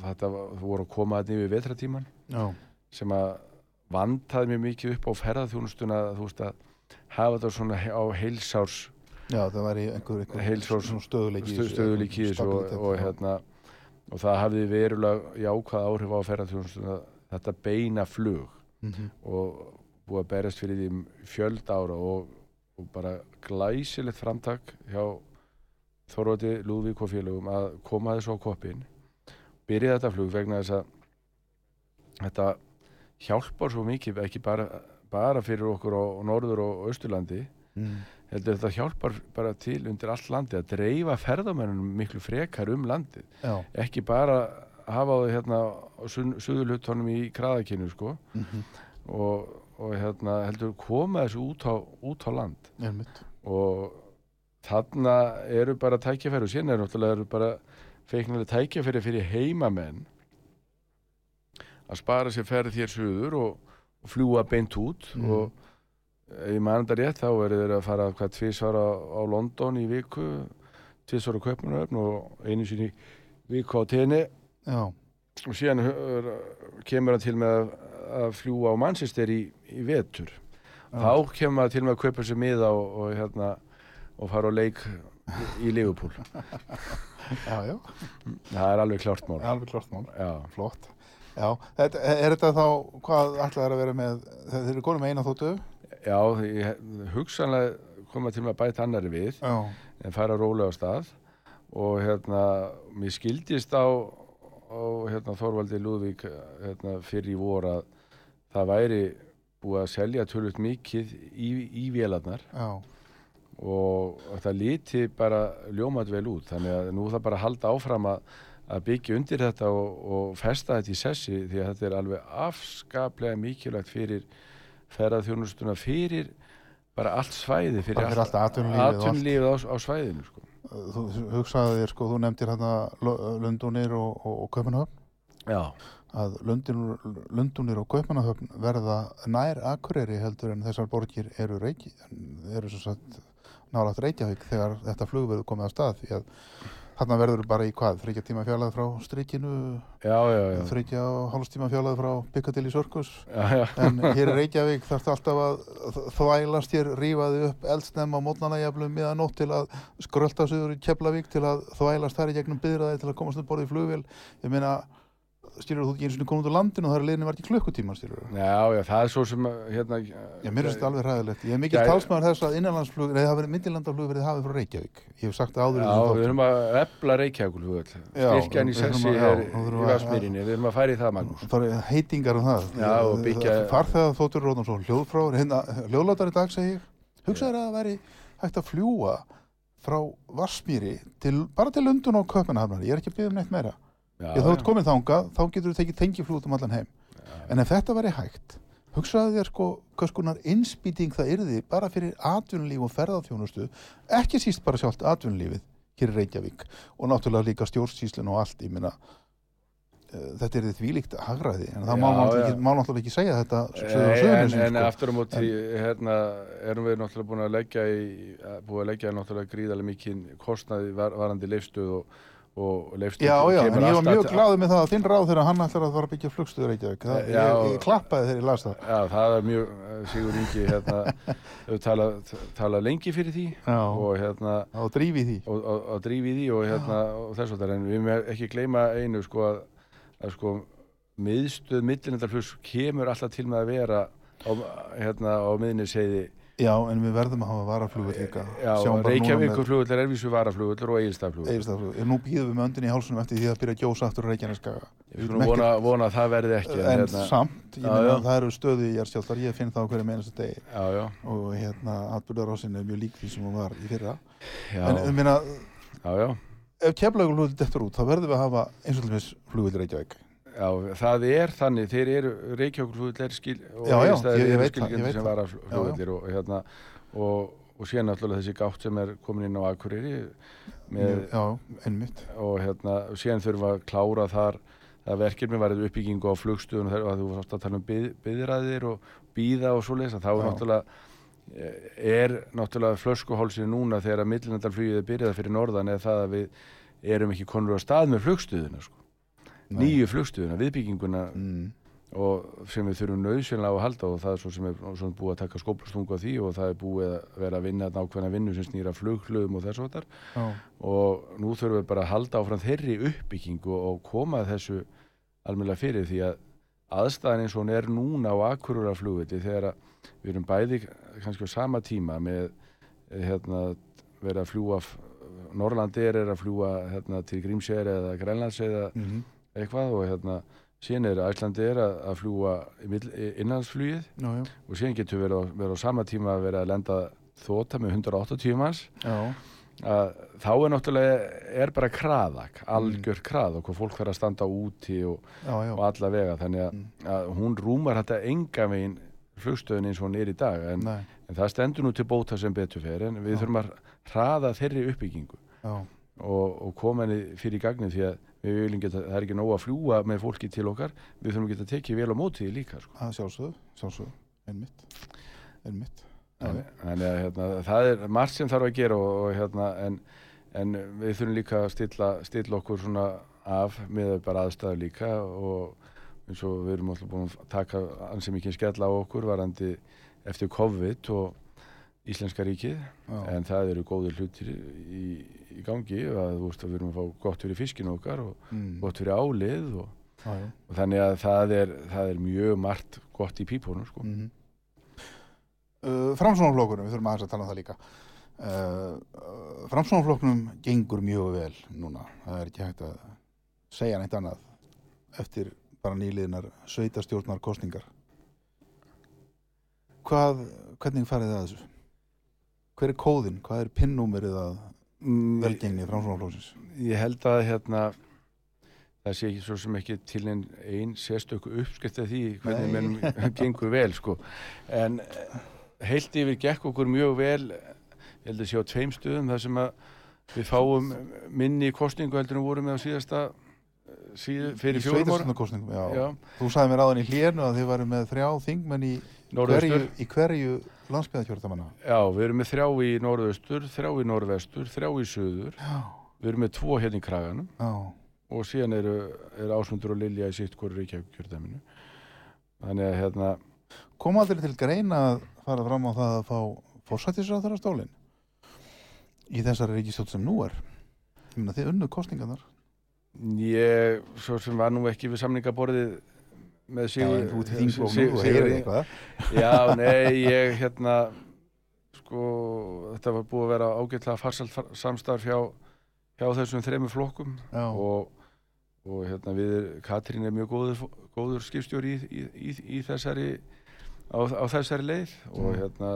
þetta var- voru að koma þetta yfir vetratíman Já. sem að vantaði mér mikið upp á ferðarþjónustuna þú veist að hafa þetta svona á heilsárs Já, það væri einhver, einhver Heilsárs- stöðuleiki í stöðuleiki í og, og hérna og það hafði verulega jákvæð áhrif á ferðarþjónustuna þetta beina flug Mhm. og búið að berjast fyrir því fjöld ára og, og bara glæsilegt framtak hjá Þorvaldi Lúðvík og félögum að koma þessu á koppin byrja þetta flug vegna þess að þetta hjálpar svo mikið ekki bara, bara fyrir okkur á Norður og Austurlandi Mm. heldur þetta hjálpar bara til undir allt landi að dreifa ferðamennunum miklu frekar um landið Já. ekki bara hafa það hérna á suðurlutónum í kraðakinu sko Mhm. og, og hérna heldur koma þessu út á, út á land Einmitt. og þarna eru bara tækjafæri og síðan er náttúrulega eru bara feiknilega tækjafæri fyrir heimamenn að spara sér ferð hér suður og, og fljúa beint út Mm. og ef ég man þetta rétt þá eru þeir að fara hvað tvísvara á, á London í viku tvísvara á Kaupmannöfn og einu sinni í viku á tenni Já. og síðan uh, kemur hann til með að, að fljúa á Manchester í, í vetur þá kemur hann til með að kaupa sér miða og, og, hérna, og fara á leik í Liverpool. Já, já, það er alveg klárt mál. Alveg klart mál. já, Flott. Já, þetta, er þetta þá, hvað ætlaði að vera með, þeir eru konum eina þóttu? já ég, hugsanlega koma til að bæta annari við Já, en fara rólega á stað. Og hérna, mér skildist á, á hérna, Þorvaldi Lúðvík hérna, fyrir í vor að það væri búið að selja tölvöld mikið í, í vélarnar. Já, og það líti bara ljómat vel út. Þannig að nú það bara halda áfram að, að byggja undir þetta og, og festa þetta í sessi því að þetta er alveg afskaplega mikilvægt fyrir ferðarþjónustuna fyrir bara allt svæði fyrir, fyrir atvinnulífið á, á svæðinu sko. þú hugsaði þér, sko, þú nefndir hérna Lundunir og, og, og Kaupanahöfn, já, að Lundunir, Lundunir og Kaupanahöfn verða nær Akureyri heldur en þessar borgir eru reiki, eru svo satt nálægt Reykjavík þegar þetta flugverðu komið að stað, því að þarna verður bara í hvað, þryggja tíma fjarlæð frá já, þryggja hálfstíma fjarlæð frá Piccadilly Circus? Já, já. en hér í Reykjavík þarf alltaf að þvælast hér, rífaði upp eldsnemma á mótnana jafnum miðan nótt til að skrölda sig í Keflavík til að þvælast þar í gegnum byðraði til að komast um borðið í flugvél. Ég meina, styrur þú ekki eins og komið út á landinu og það er liðinu var ekki klukkutíma styrur já, já, það er svo sem hérna, Já, mér finnst þetta alveg ræðilegt. Ég er mikill Já, talsmaður þess að innanlandsflug, nei, það verið myndilandaflug verið hafið frá Reykjavík. Ég hef sagt áður í Já, þessum við þáttum. erum að efla Reykjavíkulhugöld styrkjan í við sessi já, er í við Vasmýrinni, við erum að í það Magnús Það eru heitingar um það. Já, og byggja- Farþegar þóttur rótum í og. Já, Ég þá já. ert komin þangað, þá getur þú tekið tengiflug út um allan heim. En ef þetta væri hægt, hugsaðu þér sko hvers konar innspýting það yrði bara fyrir atvinnulíf og ferðarþjónustu, ekki síst bara sjálft atvinnulífið hér í Reykjavík og náttúrulega líka stjórnsýslun og allt, ég minna þetta er því líkt hagræði en það má, Já, náttúrulega já. ekki, má náttúrulega ekki segja þetta sögur á Nei, en, Suðurnesjum, en sko. aftur á móti hérna, erum við náttúrulega búin að leggja í, búin að leggja náttúrulega gríðarlega mikið kostnaði var, varandi leifstöð og, og leifstöð Já, já, en ég var mjög glaður með það að þinn ráð þegar hann ætlar að fara að byggja flugstöður Reykjavík. Það, Já. ég, ég klappaði þegar ég las það. Já, það er mjög, eh, Sigur Ingi hérna, hefur talað tala lengi fyrir því Já, og hérna og drífi því. og, og, og drífi því og, hérna, og þess að en við með ekki gleyma einu sko að, að sko miðstöð millinendarflugs kemur alltaf til með að vera á, hérna, á miðnisheiði Já, en við verðum að hafa varaflugur líka. Já, með- Reykjavíkurflugull er ervísu varaflugull og Egilsstaðaflug. Nú býðum við með öndin í hálsunum eftir því að byrja gjósa aftur Reykjaneskaga. Við skulum vona, vona að það verði ekki En hérna, samt, Já, já. það eru stöðu í jærskjáltar, ég finn það á hverju meinast degi Já, og hérna, atbyrðarásin er mjög lík því sem hún var í fyrra. já, En já, já, ef keflaugulhugull dettur út, þá verðum við að hafa eins og já, það er þannig, þeir eru, Reykjavíkurflugull er skil og Já, já, ég- ég veit það, ég veit það. varaflugullir og hérna, og, og síðan náttúrulega þessi gátt sem er komin inn á Akureyri með, Já, einmitt. og hérna, síðan þurfum að klára þar það verkefni var uppbyggingu á flugstöðun og það, þú varst að tala um byð, byðræðir og býða og svoleiðis að þá er Já. náttúrulega er náttúrulega flöskuhálsinu núna þegar að millinandarflugið er byrjað fyrir norðan eða það að við erum ekki konur á stað með flugstöðuna sko. Nýju flugstöðuna, viðbygginguna Mm. og sem við þurfum nöðsynlega að halda og það er svo sem er svona búið að taka skóplastungu á því og það er búið að vera að vinna nákvæmna vinnu sem snýra flughlöðum og þess og þar Já, og nú þurfum við bara að halda áfram þeirri uppbyggingu og koma þessu almennilega fyrir því að aðstæðan eins og hún er núna á Akururaflugvelli þegar að við erum bæði kannski á sama tíma með hérna, verið að fljúa Norrlandir er að fljúa hérna, til Grímseyri eða Grænlands eða mhm. Eitthvað og hérna síðan er Æslandi er að, að fljúa já, og síðan getur verið á, verið á sama tíma að vera að lenda þóta með 180 manns. Já, að þá er náttúrulega er bara kraðak, algjör krað og hvað fólk fer að standa úti og, já, já. og alla vega. Þannig að, að hún rúmar þetta enga veginn flugstöðin eins og hún er í dag. En, en það stendur nú til bóta sem betur fer en við Já. þurfum að hraða þeirri uppbyggingu. Já, og, og koma henni fyrir í gagnið því að við viljum geta, það er ekki nóg að fljúa með fólki til okkar, við þurfum að geta tekið vel á móti því líka sko. það sjálfsögðu, sjálfsögðu, einmitt, einmitt. Þannig þannig að hérna, það er margt sem þarf að gera og, og, hérna, en, en við þurfum líka að stilla, stilla okkur svona af með bara aðstæðu líka og eins og við erum alltaf búin að taka ansið mikið skella á okkur varandi eftir COVID og Íslenska ríkið já, en það eru góðir hlutir í, í gangi að þú veist að við erum að fá gott fyrir fiskinu okkar og mm, gott fyrir álið og, já, og þannig að það er, það er mjög margt gott í pípunum sko. Mm uh, Framsónaflokkurum, við þurfum aðeins að tala um það líka. Uh, Framsónaflokknum gengur mjög vel núna. Það er ekki hægt að segja neitt annað eftir bara nýliðinar sveitastjórnar kostningar Hvað, hvernig farið það að þessu? Hver er kóðinn? Hvað er pinnúmerið að Mm, velgengni Framsónaflokksins? ég held að hérna það sé ekki svo sem ekki til einn ein sérstöku uppskrift af því hvernig mennum gengur vel sko. en eh, heilt yfir gekk okkur mjög vel ég held að sé á tveim stöðum þar sem að við fáum minni kostningu heldur en vorum með á síðasta eh, síð, fyrir fjórum ára Þú sagði mér áðan í hlérnu að þið varu með þrjá þingmenn í hverju, í hverju landsbyðakjörðamanna Já, við erum með þrjá í norðaustur, þrjá í norðvestur, þrjá í söður Já, við erum með tvo hérna í kraganum. Já, og síðan eru, eru Ásmundur og Lilja í sitt hverju Reykjavík-kjördæminu þannig að hérna kom aldrei til greina að fara fram á það að fá fórsættisráðara stólin í þessari ríkistjótt sem nú er? Ég meina þið unnu kostningarnar ég, svo sem var nú ekki við samningaborðið með en þú ert í þingflóknum, Sig- þú heyrir eitthvað? Já, nei, ég hérna sko, þetta var búið að vera ágætlega farsalt far- samstarf hjá, hjá þessum þremur flokkum og, og hérna við, Katrín er mjög góður, góður skipstjóri í, í, í, í þessari á, á þessari leið og Mm. hérna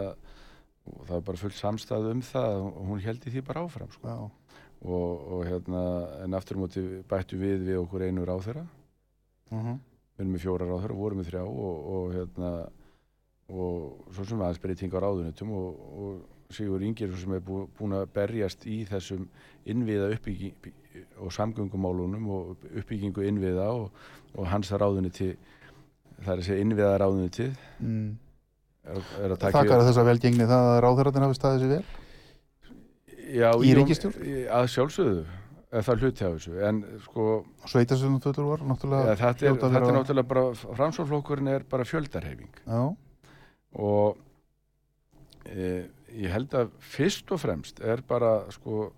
og það er bara fullt samstæð um það og hún heldi því bara áfram sko. og, og hérna en aftur á móti bættu við við okkur einu ráþeira uh við erum með fjóra ráþeira, vorum með þrjá og, og hérna og svo sem aðeins breyting á ráðunitum og, og Sigur Ingir sem er bú, búin að berjast í þessum innviða uppbygging og samgöngumálunum og uppbyggingu innviða og, og hans ráðuniti það er að segja innviða ráðunitið mm. er, er að taka þakkar þess að velgengni það að ráðherrarnir hafi staðið sér vel Já, í jú, ríkisstjórn? að sjálfsögðu er það hluti af þessu en sko sveitastöðum fullur var náttúrulega ja, þetta, er, þetta er náttúrulega bara framsóflokkurinn er bara fjöldarhefing já, og e, ég held að fyrst og fremst er bara sko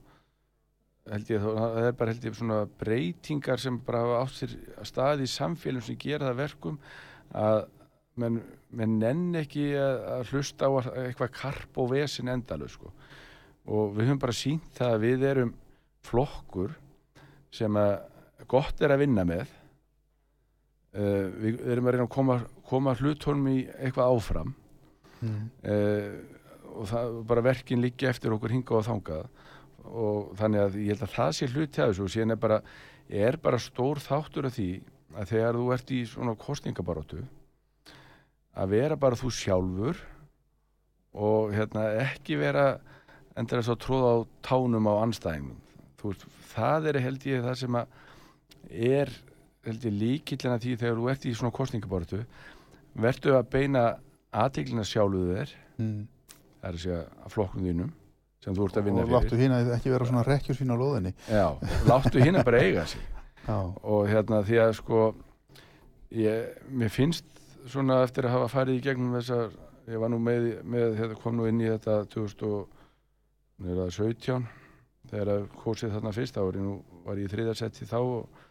held ég, það er bara held ég svona breytingar sem bara hafa átt sér að staði í samfélum sem gera það verkum að menn, menn nenn ekki að, hlusta á að- eitthvað karp og vesin endalög sko. og við höfum bara sínt það að við erum flokkur sem að gott er að vinna með uh, við erum að reyna að koma, koma hlutónum í eitthvað áfram. Mm. uh, og það, bara verkin liggja eftir okkur hingað og þangað. Og þannig að ég held að það sé hluti af þessu og síðan er bara, er bara stór þáttur af því að þegar þú ert í svona kostningabaróttu að vera bara þú sjálfur og hérna ekki vera endur að tróða á tánum á anstæðingum veist, það er held ég það sem er held ég líkillina því þegar þú ert í svona kostningabaróttu verður að beina aðteglina sjálfuðu þér Mm. það er að segja að flokknum þínum sem þú ert að vinna og láttu fyrir hérna ekki vera svona rekkjur sín á lóðinni. Já, láttu hinn bara eiga sig. Já, og hérna því að sko ég, mér finnst svona eftir að hafa farið í gegnum þessar ég var nú með, með hérna, kom nú inn í þetta 2017 þegar að kósið þarna fyrst þá var ég nú var ég í þriðarsetti þá og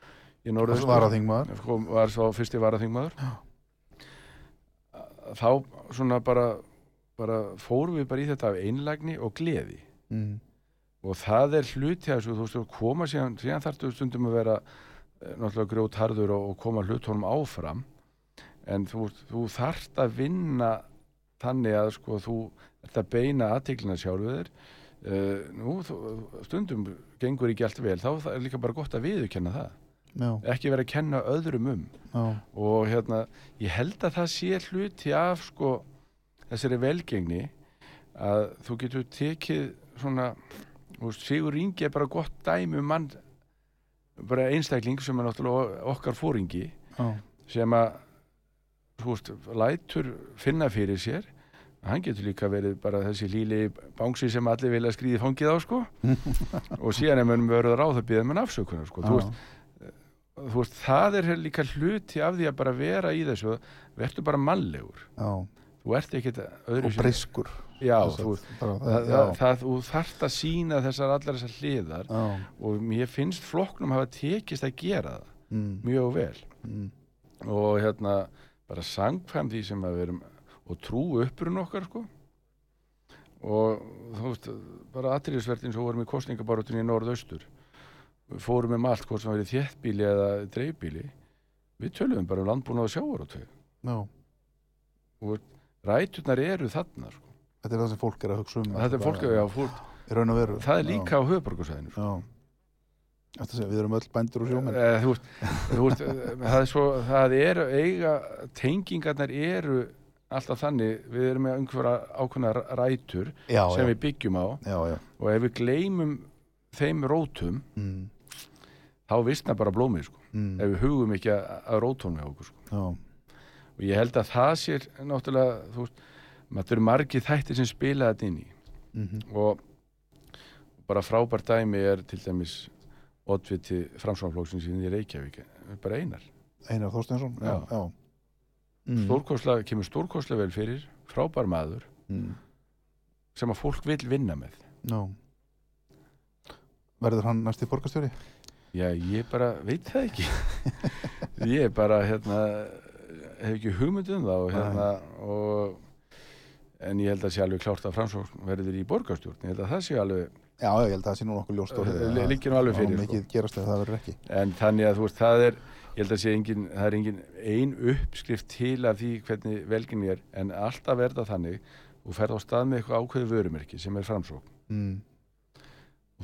ég það norðaustur var að svo fyrsti varaþingmaður. Þá svona bara, bara fórum við bara í þetta af einlægni og gleði. Mm. og það er hluti þessu þú veist, að koma síðan, síðan þarftu stundum að vera eh, náttúrulega grjót harður og, og koma hlutunum áfram. En þú, þú þarft að vinna þannig að sko þú ert að beina aðteklina sjálfur þér uh, nú, stundum gengur ekki allt vel, þá er líka bara gott að viðurkenna það, já, ekki vera að kenna öðrum um. Já, og hérna, ég held að það sé hluti af sko þessari velgengni að þú getur tekið svona þú veist, Sigur Ingi er bara gott dæmi um mann bara einstakling sem er náttúrulega okkar fóringi já, sem að þú veist, lætur finna fyrir sér hann getur líka verið bara þessi líli bángsi sem allir vilja skrýði fangið á sko. Og síðan er mönnum verið ráð að býða með afsökunar sko. þú, veist, þú veist, það er líka hluti af því að bara vera í þessu. Verður bara mannlegur. Já, þú ert ekkit öðru og briskur. Já, þú, það, já, það, það, þú þarft að sína þessar allar þessar hliðar já, og mér finnst flokknum hafa tekist að gera það mm, mjög vel. Mm, og hérna bara sangfæm því sem að við erum og trú uppurinn okkar sko. Og þú veist bara atriðisvertin svo vorum í kostningabaróttunni í norðaustur. Við fórum um allt hvort sem verið þéttbíli eða dreifbíli við töluðum bara um landbúna og sjávaróttu já. ræturnar eru þarna sko. Þetta er það sem fólk er að hugsa um þetta er fólk, raun og veru. Það er líka á höfuborgarsæðinu sko. Þetta sé, við erum öll bændur og sjómenn. Eh, eh, það er svo það eru eiga tengingarnar eru alltaf þannig við erum með einhverja ákveðna rætur já, sem já, við byggjum á. Já, já. og ef við gleymum þeim rótum Mm, þá vissna bara blómið sko. mm, ef við hugum ekki að, að rótónum með okkur sko. og ég held að það sér náttúrulega þú veist, maður eru margir þættir sem spila þetta inn í. Mhm, og bara frábært dæmi er til dæmis oddviti framsvonflokksins í Reykjavík bara einar. Einar Þorsteinsson já, Já. Mm, stórkosla, kemur stórkosla vel fyrir frábær maður mm, sem að fólk vil vinna með. Já. Verður hann næsti borgarstjóri? já, ég bara veit það ekki. Ég bara hérna hef ekki hugmynd um það og hérna og en ég held að sé alveg klárt að framsókn verður í borgarstjórn. Ég held að það sé alveg Já, ég held að það sé nú nokkuð ljóst orðið Eh, að- liggur nú alveg fyrir, sko. mikið gerast ef það verður ekki. En þannig að þú veist það er ég held að sé engin, það er engin ein uppskrift til af því hvernig velginni er en alltaf verða þannig þú ferð á stað með eitthvað ákveðu vörumerki sem er framsókn. Mm,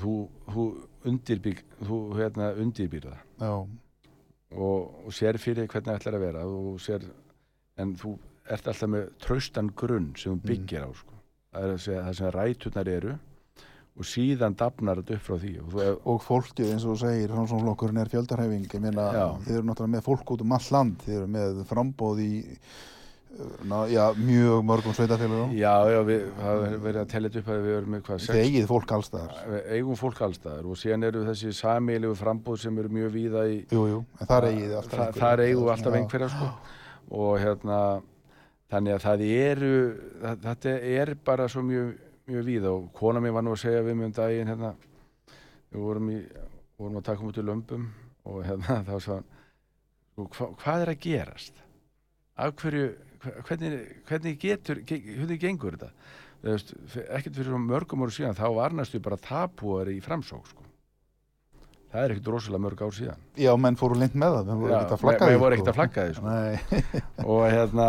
þú, þú undirbýr þú hérna undirbýr það. Já, og, og sér fyrir hvernig ætlar að vera og sér, en þú ert alltaf með traustan grunn sem þú byggir á sko. það er að segja það sem ræturnar eru og síðan dafnar þetta upp frá því. Og þú, og fólkið eins og segir Framsóknarflokkurinn er fjöldarhefing ég meina, þið eru náttúrulega með fólk út um all land. Þið eru með frambóð í ná, já, mjög mörgum sveitafélagum já, já, við er verið að tella þetta upp að við erum með hvað, þið eigið fólk allstaðar við eigum fólk allstaðar og síðan eru þessi samílegu frambúð sem eru mjög víða í jú, jú, en þar eigið alltaf þar eigum alltaf einhverja sko. og hérna þannig að það eru þetta er bara svo mjög, mjög víða og kona mér var nú að segja við mig um daginn hérna, við vorum, í, vorum að taka út í lömbum og hérna þá hann sko, hva, hvað er að gerast af hverju hvernig, hvernig getur ge- hvernig gengur þetta veist, ekkert fyrir svo mörgum ára síðan þá var næstu bara tapúar í framsók sko. það er ekkert rosalega mörg ár síðan já, menn fóru lind með það, menn voru ekkert að flagga menn því, voru sko. ekkert að flagga því, sko. Nei, og hérna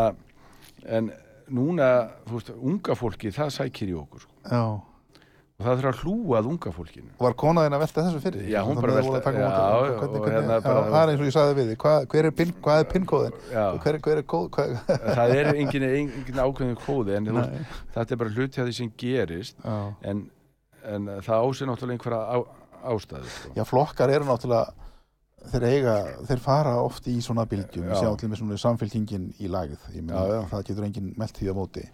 en núna, þú veist, unga fólki það sækir í okkur sko. já og það þarf að hlúa að unga fólkinu Var konaðin að velta þessu fyrir? því? Já, hún bara velta- að hérna það er eins og ég sagði við því hvað, hver er, pin, hvað er pinkóðin? Já, Hver, hver er kóð? Hver, það er engin, engin ákveðin kóði en þetta er bara hluti af því sem gerist en, en það ásið náttúrulega einhverja á, ástæðu sko. já, flokkar eru náttúrulega þeir eiga, þeir fara oft í svona bylgjum, við Já. sjáum til með svona samfélkingin í lagið, ég meina, Já, já. það getur enginn melt því á móti.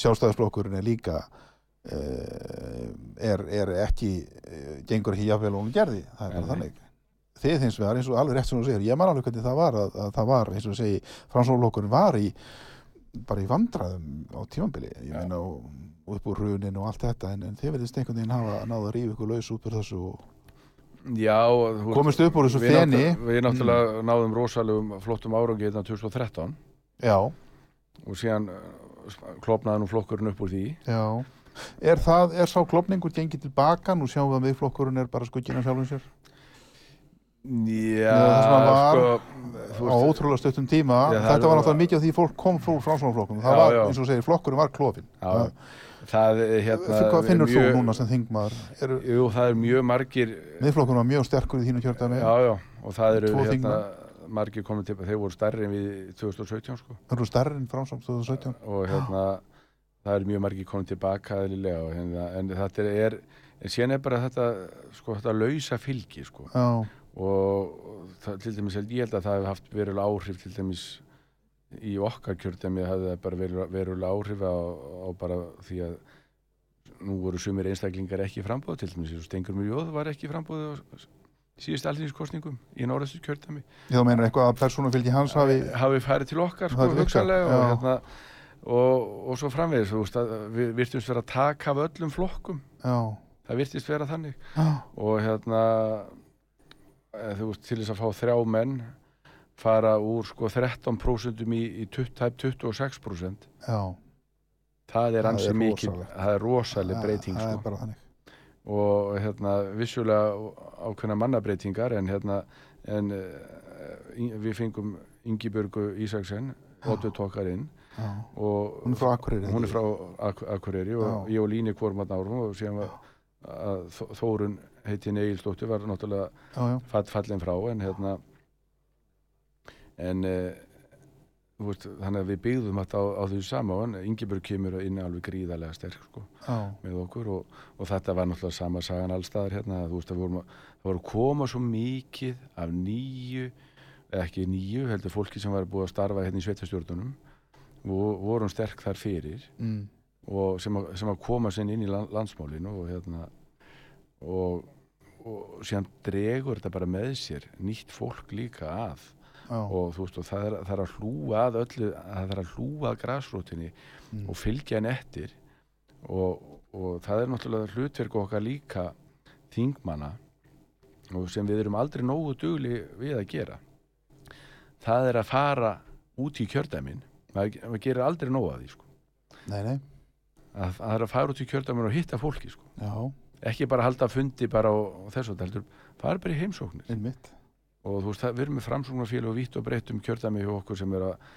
Sjálfstæðisflokkurinn er líka uh, er, er ekki uh, gengur ekki jafnvel og hún gerði, það er þannig þið hins vegar, eins og alveg rétt sem þú segir ég man alveg hvernig það var, að, að það var eins og þú segi, framsóknarflokkurinn var í bara í vandræðum á tímambili ég meina og, og upp úr runin og allt þetta en, en þið verðist einhvern veginn hafa náða að rífa ykkur laus út úr þessu og Já, komist upp úr þessu við, feni. náttúrulega, við náttúrulega náðum rosalegum flottum árangi hérna 2013 já, og síðan uh, klopnaði nú flokkurinn upp úr því. Já. Er það, er sá klopningur gengið tilbaka nú sjáum við að miðflokkurinn er bara skugginn af sjálfum sér. Já, það sem hann var sko, á ótrúlega stuttum tíma. Já, það þetta var náttúrulega mikið af því fólk kom frá framsvonarflokkum það var, eins og segir, flokkurinn var klofin Já, það er hérna hvað finnur mjög, þú núna sem þingmaður? Er, Jú, það er mjög margir miðflokkurinn var mjög sterkur í þínu já, og það eru hérna margir komið til, þeir voru stærri en við 2017 sko. Það eru stærri en framsvon 2017 og hérna það eru mjög margir komið tilbaka og hérna, en þetta er en síðan er bara þetta sko þetta lausa fylgi sko. Já, og það, til dæmis held ég held að það hefði haft verulega áhrif til dæmis í okkar kjördæmi hafði það bara verulega, áhrif á, á bara því að nú voru sumir einstaklingar ekki frambóð til dæmis Stengur Mjöð var ekki frambóð á síðust alþingiskostningum í Norðastu kjördæmi. Ég þá meinar eitthvað að persónufylgi hans hafi hafi farið til okkar sko, hugsanlega og hérna og, og svo framvegis þú við virtumst vera að taka af öllum flokkum. Já, það virtist vera þannig. Já, og hérna eh, þú veist til þess að fá þrjá menn fara úr sko 13% í, í 20, tæp 26% já. það er Það ansi er mikið það er rosaleg Það- breyting sko. og hérna vissulega ákveðna mannabreitingar en hérna en uh, við fengum Ingibjörgu Ísaksen Óttu tókar inn Já. og Hún er frá Akureyri. hún er frá Ak Akureyri og Já. ég og Líni hvormann árum og var að Þó- Þórunn heiti Egilsdóttir var náttúrulega fallin frá en hérna en uh, veist, þannig að við byggðum þetta á, á því sama en Ingibjörg kemur inn alveg gríðarlega sterk sko með okkur og, og þetta var náttúrulega sama sagan allstaðar hérna, þú veist að vorum að, það voru koma svo mikið af nýju, eða ekki nýju, heldur fólki sem var búið að starfa hérna í sveitastjórnunum vorum sterk þar fyrir mm, og sem að, sem að koma sinn inn í land, landsmálinu og hérna og, og síðan dregur þetta bara með sér nýtt fólk líka að og þú veist og það er, það er að hlúa að öllu, það er að hlúa að grasrótinni Mm. og fylgja henni eftir og, og það er náttúrulega hlutverk okkar líka þingmanna og sem við erum aldrei nógu dugli við að gera það er að fara út í kjördæmin maður, maður gerir aldrei nógu að því sko. nei, nei, að það er að fara út í kjördæmin og hitta fólki sko. ekki bara halda fundi bara og, og þess að heldur fara bara í heimsóknir einmitt. Og þú veist, það, við erum með framsóknarfélag og vitt og breytt um kjördæmi hjá okkur sem er að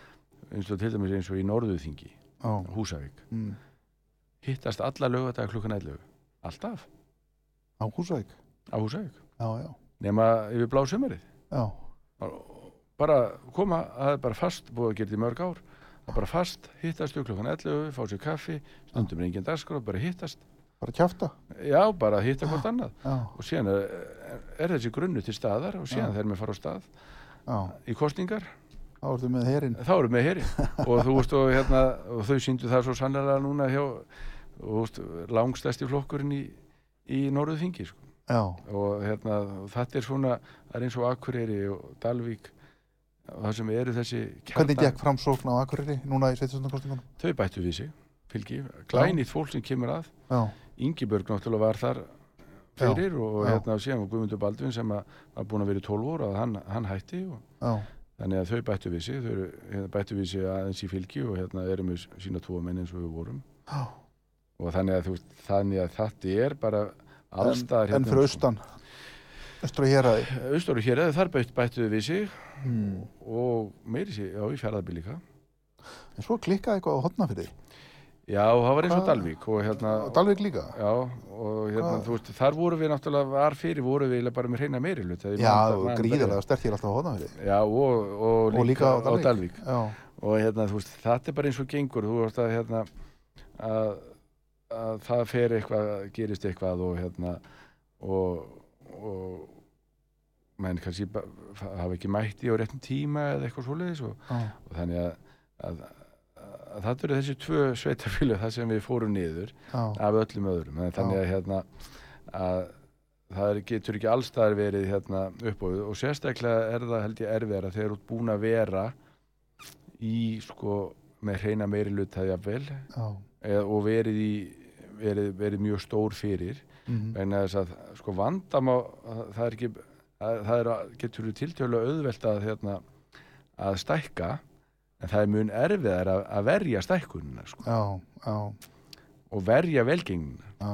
eins og til dæmis eins og í Norðuþingi Já, Húsavík, mm, hittast alla lögadag klukkan 11 alltaf. Á Húsæk. á Húsavík. Já, já, nema yfir blá sömarið já, bara koma, það er bara fast búið að gera þetta í mörg ár. Það er bara fast, hittast klukkan 11 fá sér kaffi, stundum engin dagskrá bara hittast, bara kjafta. já bara hitta hvort annað. Já, og síðan er, er þessi grunnu til staðar og síðan þegar við fara á stað já, í kostningar þá ertu með herinn. þá erum við heri og þú veist og, hérna, og þau síndu það svo sannlega núna hjá langstæsti flokkurinn í, í Norðuþingi sko. Og hérna, þetta er svona það er eins og Akureyri og Dalvík og það sem eru þessi hvernig gekk framsókn á Akureyri núna í sveitastöndakostingunum? þau bættu við sig, fylgi. Glænýtt fólk sem kemur að. Já, Ingibjörg náttúrulega var þar fyrir og já. hérna síðan var Guðmundur Baldvin sem var búin að vera í 12 óra og hann, hann hætti og Þannig að þau bættu við sig, þau hérna, bættu við sig aðeins í fylgi og hérna erum við sína tvo menn eins og við vorum. já. Og þannig að, þú, þannig að þetta er bara allstaðar En, en fyrir austan, austur og héræði. Austur og hér, þar bætt, bættu við sig Mm. og meiri sig, já, í fjaraðbíl líka. En svo klikkaði eitthvað á hotnafyrði. Já, það var eins og Dalvík og hérna, Dalvik líka? já, og hérna, Hvað- þú veist, þar voru við náttúrulega, var fyrir voru við bara með hreina meiri hlut. Já, gríðarlega sterkir alltaf á hotnafyrði. Já, og, og, Og líka á Dalvík. Dalvík. Og hérna, þú veist, þetta er bara eins og gengur þú veist að hérna að, að það fer eitthvað gerist eitthvað og hérna og, og menn kannski hafa ekki mætti á réttum tíma eða eitthvað svoleiðis og, og þannig að, að það eru þessi tvö sveitafílu það sem við fórum niður já, af öllum öðrum En þannig að hérna að það getur ekki allstaðar verið hérna uppbóðið og sérstaklega er það held ég erfiðara þegar þú ert búin að vera í sko með hreina meiri luta jafnvel já. eða, og verið í verið, verið mjög stór fyrir. Mhm, vegna þess að sko vandamá það er ekki það, það er, getur tiltölulega auðvelt að hérna, að stækka en það er mun erfiðar að, að verja stækkunina sko, Já, já, og verja velgengnina já.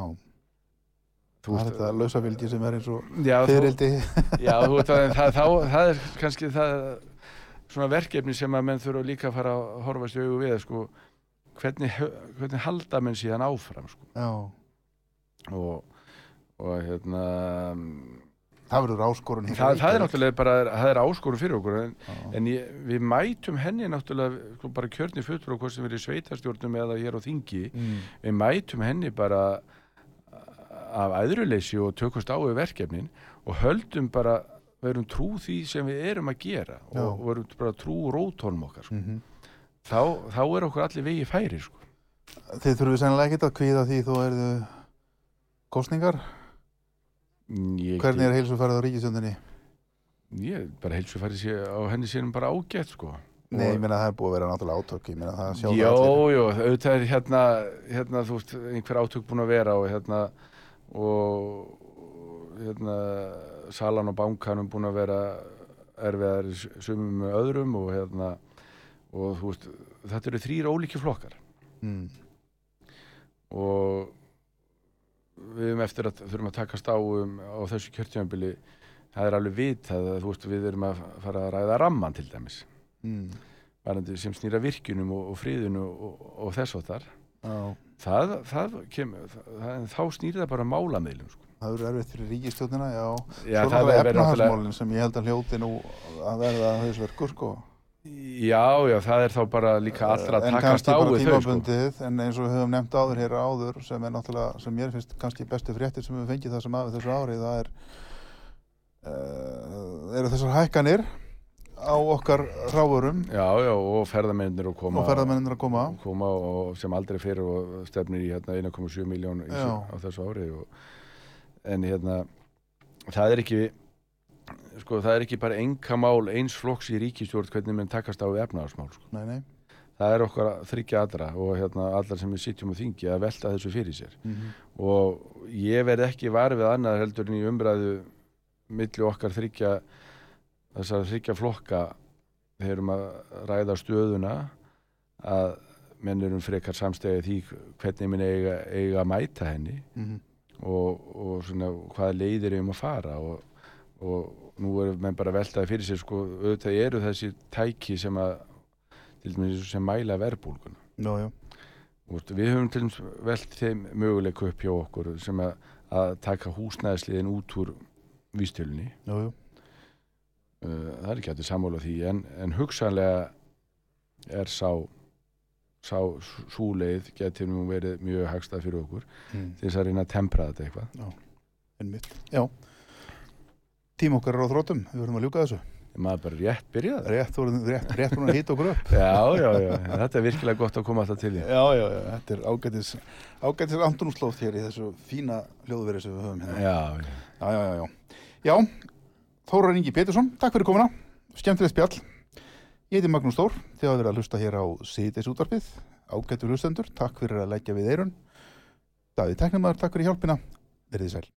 Þú Það er veist- þetta lausafylgi sem er eins og fyririldi. já, þú veit að það, það, það er kannski það svona verkefni sem að menn þurfa líka að fara að horfast í augu við sko, hvernig, hvernig halda menn síðan áfram sko. Já, og, og hérna það verður áskorun. í það, það er náttúrulega bara það er áskorun fyrir okkur en, en ég, við mætum henni náttúrulega sko, bara kjörni og hvort sem verið sveitarstjórnum eða hér á þingi Mm, við mætum henni bara af æðruleysi og tökumst á við verkefnin og höldum bara verum trú því sem við erum að gera Já. og verum bara trú rótónum okkar sko. mhm. þá, þá er okkur allir vegi færi sko. Þið þurfum sennilega ekkert að kvíða því þú erðu kostningar. Ég, Hvernig er heilsufærið á ríkisjöndinni? ég bara heilsu færi sér á henni sínum bara ágætt sko. Nei, ég meina það er búið að vera náttúrulega átök Ég meina það sjá það Jó, allir jó, auðvitað er hérna, hérna, þú veist, einhver átök búin að vera og hérna, og hérna, salan og bankanum búin að vera erfiðar í sumum með öðrum og hérna, og þú veist, þetta eru þrýr ólíki flokkar mm. og við erum eftir að þurfum að takast á um á þessu kjörtjöfambili það er alveg vitað að þú veist við erum að fara að ræða ramman til dæmis. Mm. varandi sem snýra virkjunum og, og friðinu og, og þess og þar. Já, það, það kemur það, þá snýr það bara málamiðlum sko. það eru erfitt fyrir ríkistjóðnina Já, Já, svo það er verið náttúrulega efnahagsmálin sem ég held að hljóti nú að verða hausverkur sko já, já, það er þá bara líka allra að takast á við þau sko. en eins og við höfum nefnt áður hér áður sem er náttúrulega, sem mér finnst kannski bestu fréttir sem við fengið það sem af þessu ári það er uh, eru þessar hækkanir á okkar ráðurum já, já, og ferðamennir að koma og ferðamennir að koma. koma og sem aldrei fyrir og stefnir í hérna 1,7 miljón á þessu ári og, en hérna það er ekki sko það er ekki bara enga mál eins flokks í ríkistjórn hvernig menn takast á efnaðarsmál sko. nei, nei. það er okkar þryggja allra og hérna allar sem við sitjum og þingi að velta þessu fyrir sér Mm og ég verð ekki var við annað heldur en í umræðu milli okkar þryggja þessar þryggja flokka þegar erum að ræða stöðuna að menn erum frekar samstæði því hvernig minn eiga, eiga að mæta henni -hmm. og, og svona hvaða leiðir eigum að fara og, og nú erum menn bara veltaði fyrir sér sko auðvitað eru þessi tæki sem að til dæmis sem mæla verbúlguna já, já. Veist, við höfum til dæmis velt þeim möguleika upp hjá okkur sem að, að taka húsnæðsliðin út úr vístölunni. já, já. Uh, það er ekki að sammála því en, en hugsanlega er sá sá súleið getur nú verið mjög hagstað fyrir okkur Mm. til þess að reyna að tempra þetta eitthvað. Einmitt. já tím okkar er á þróttum, við verðum að ljúka þessu Maður bara rétt byrjaði. rétt, voruð- rétt, rétt búin að hýta okkur upp Já, já, já. Þetta er virkilega gott að koma alltaf til því. Já, já, já, þetta er ágætis ágætis andunúslóð hér í þessu fína hljóðveri sem við höfum hérna. Já, já. Já, já, já, já. Þórar Ingi Pétursson, takk fyrir komuna, skemmtilegt spjall. Ég heiti Magnús Þór, þið hafa verið að hlusta hér á Síðdeis útvarpið, ágættur hlustendur, takk fyrir að leggja við eirun. Davíð Teknimaður, takk fyrir hjálpina, verið sæl.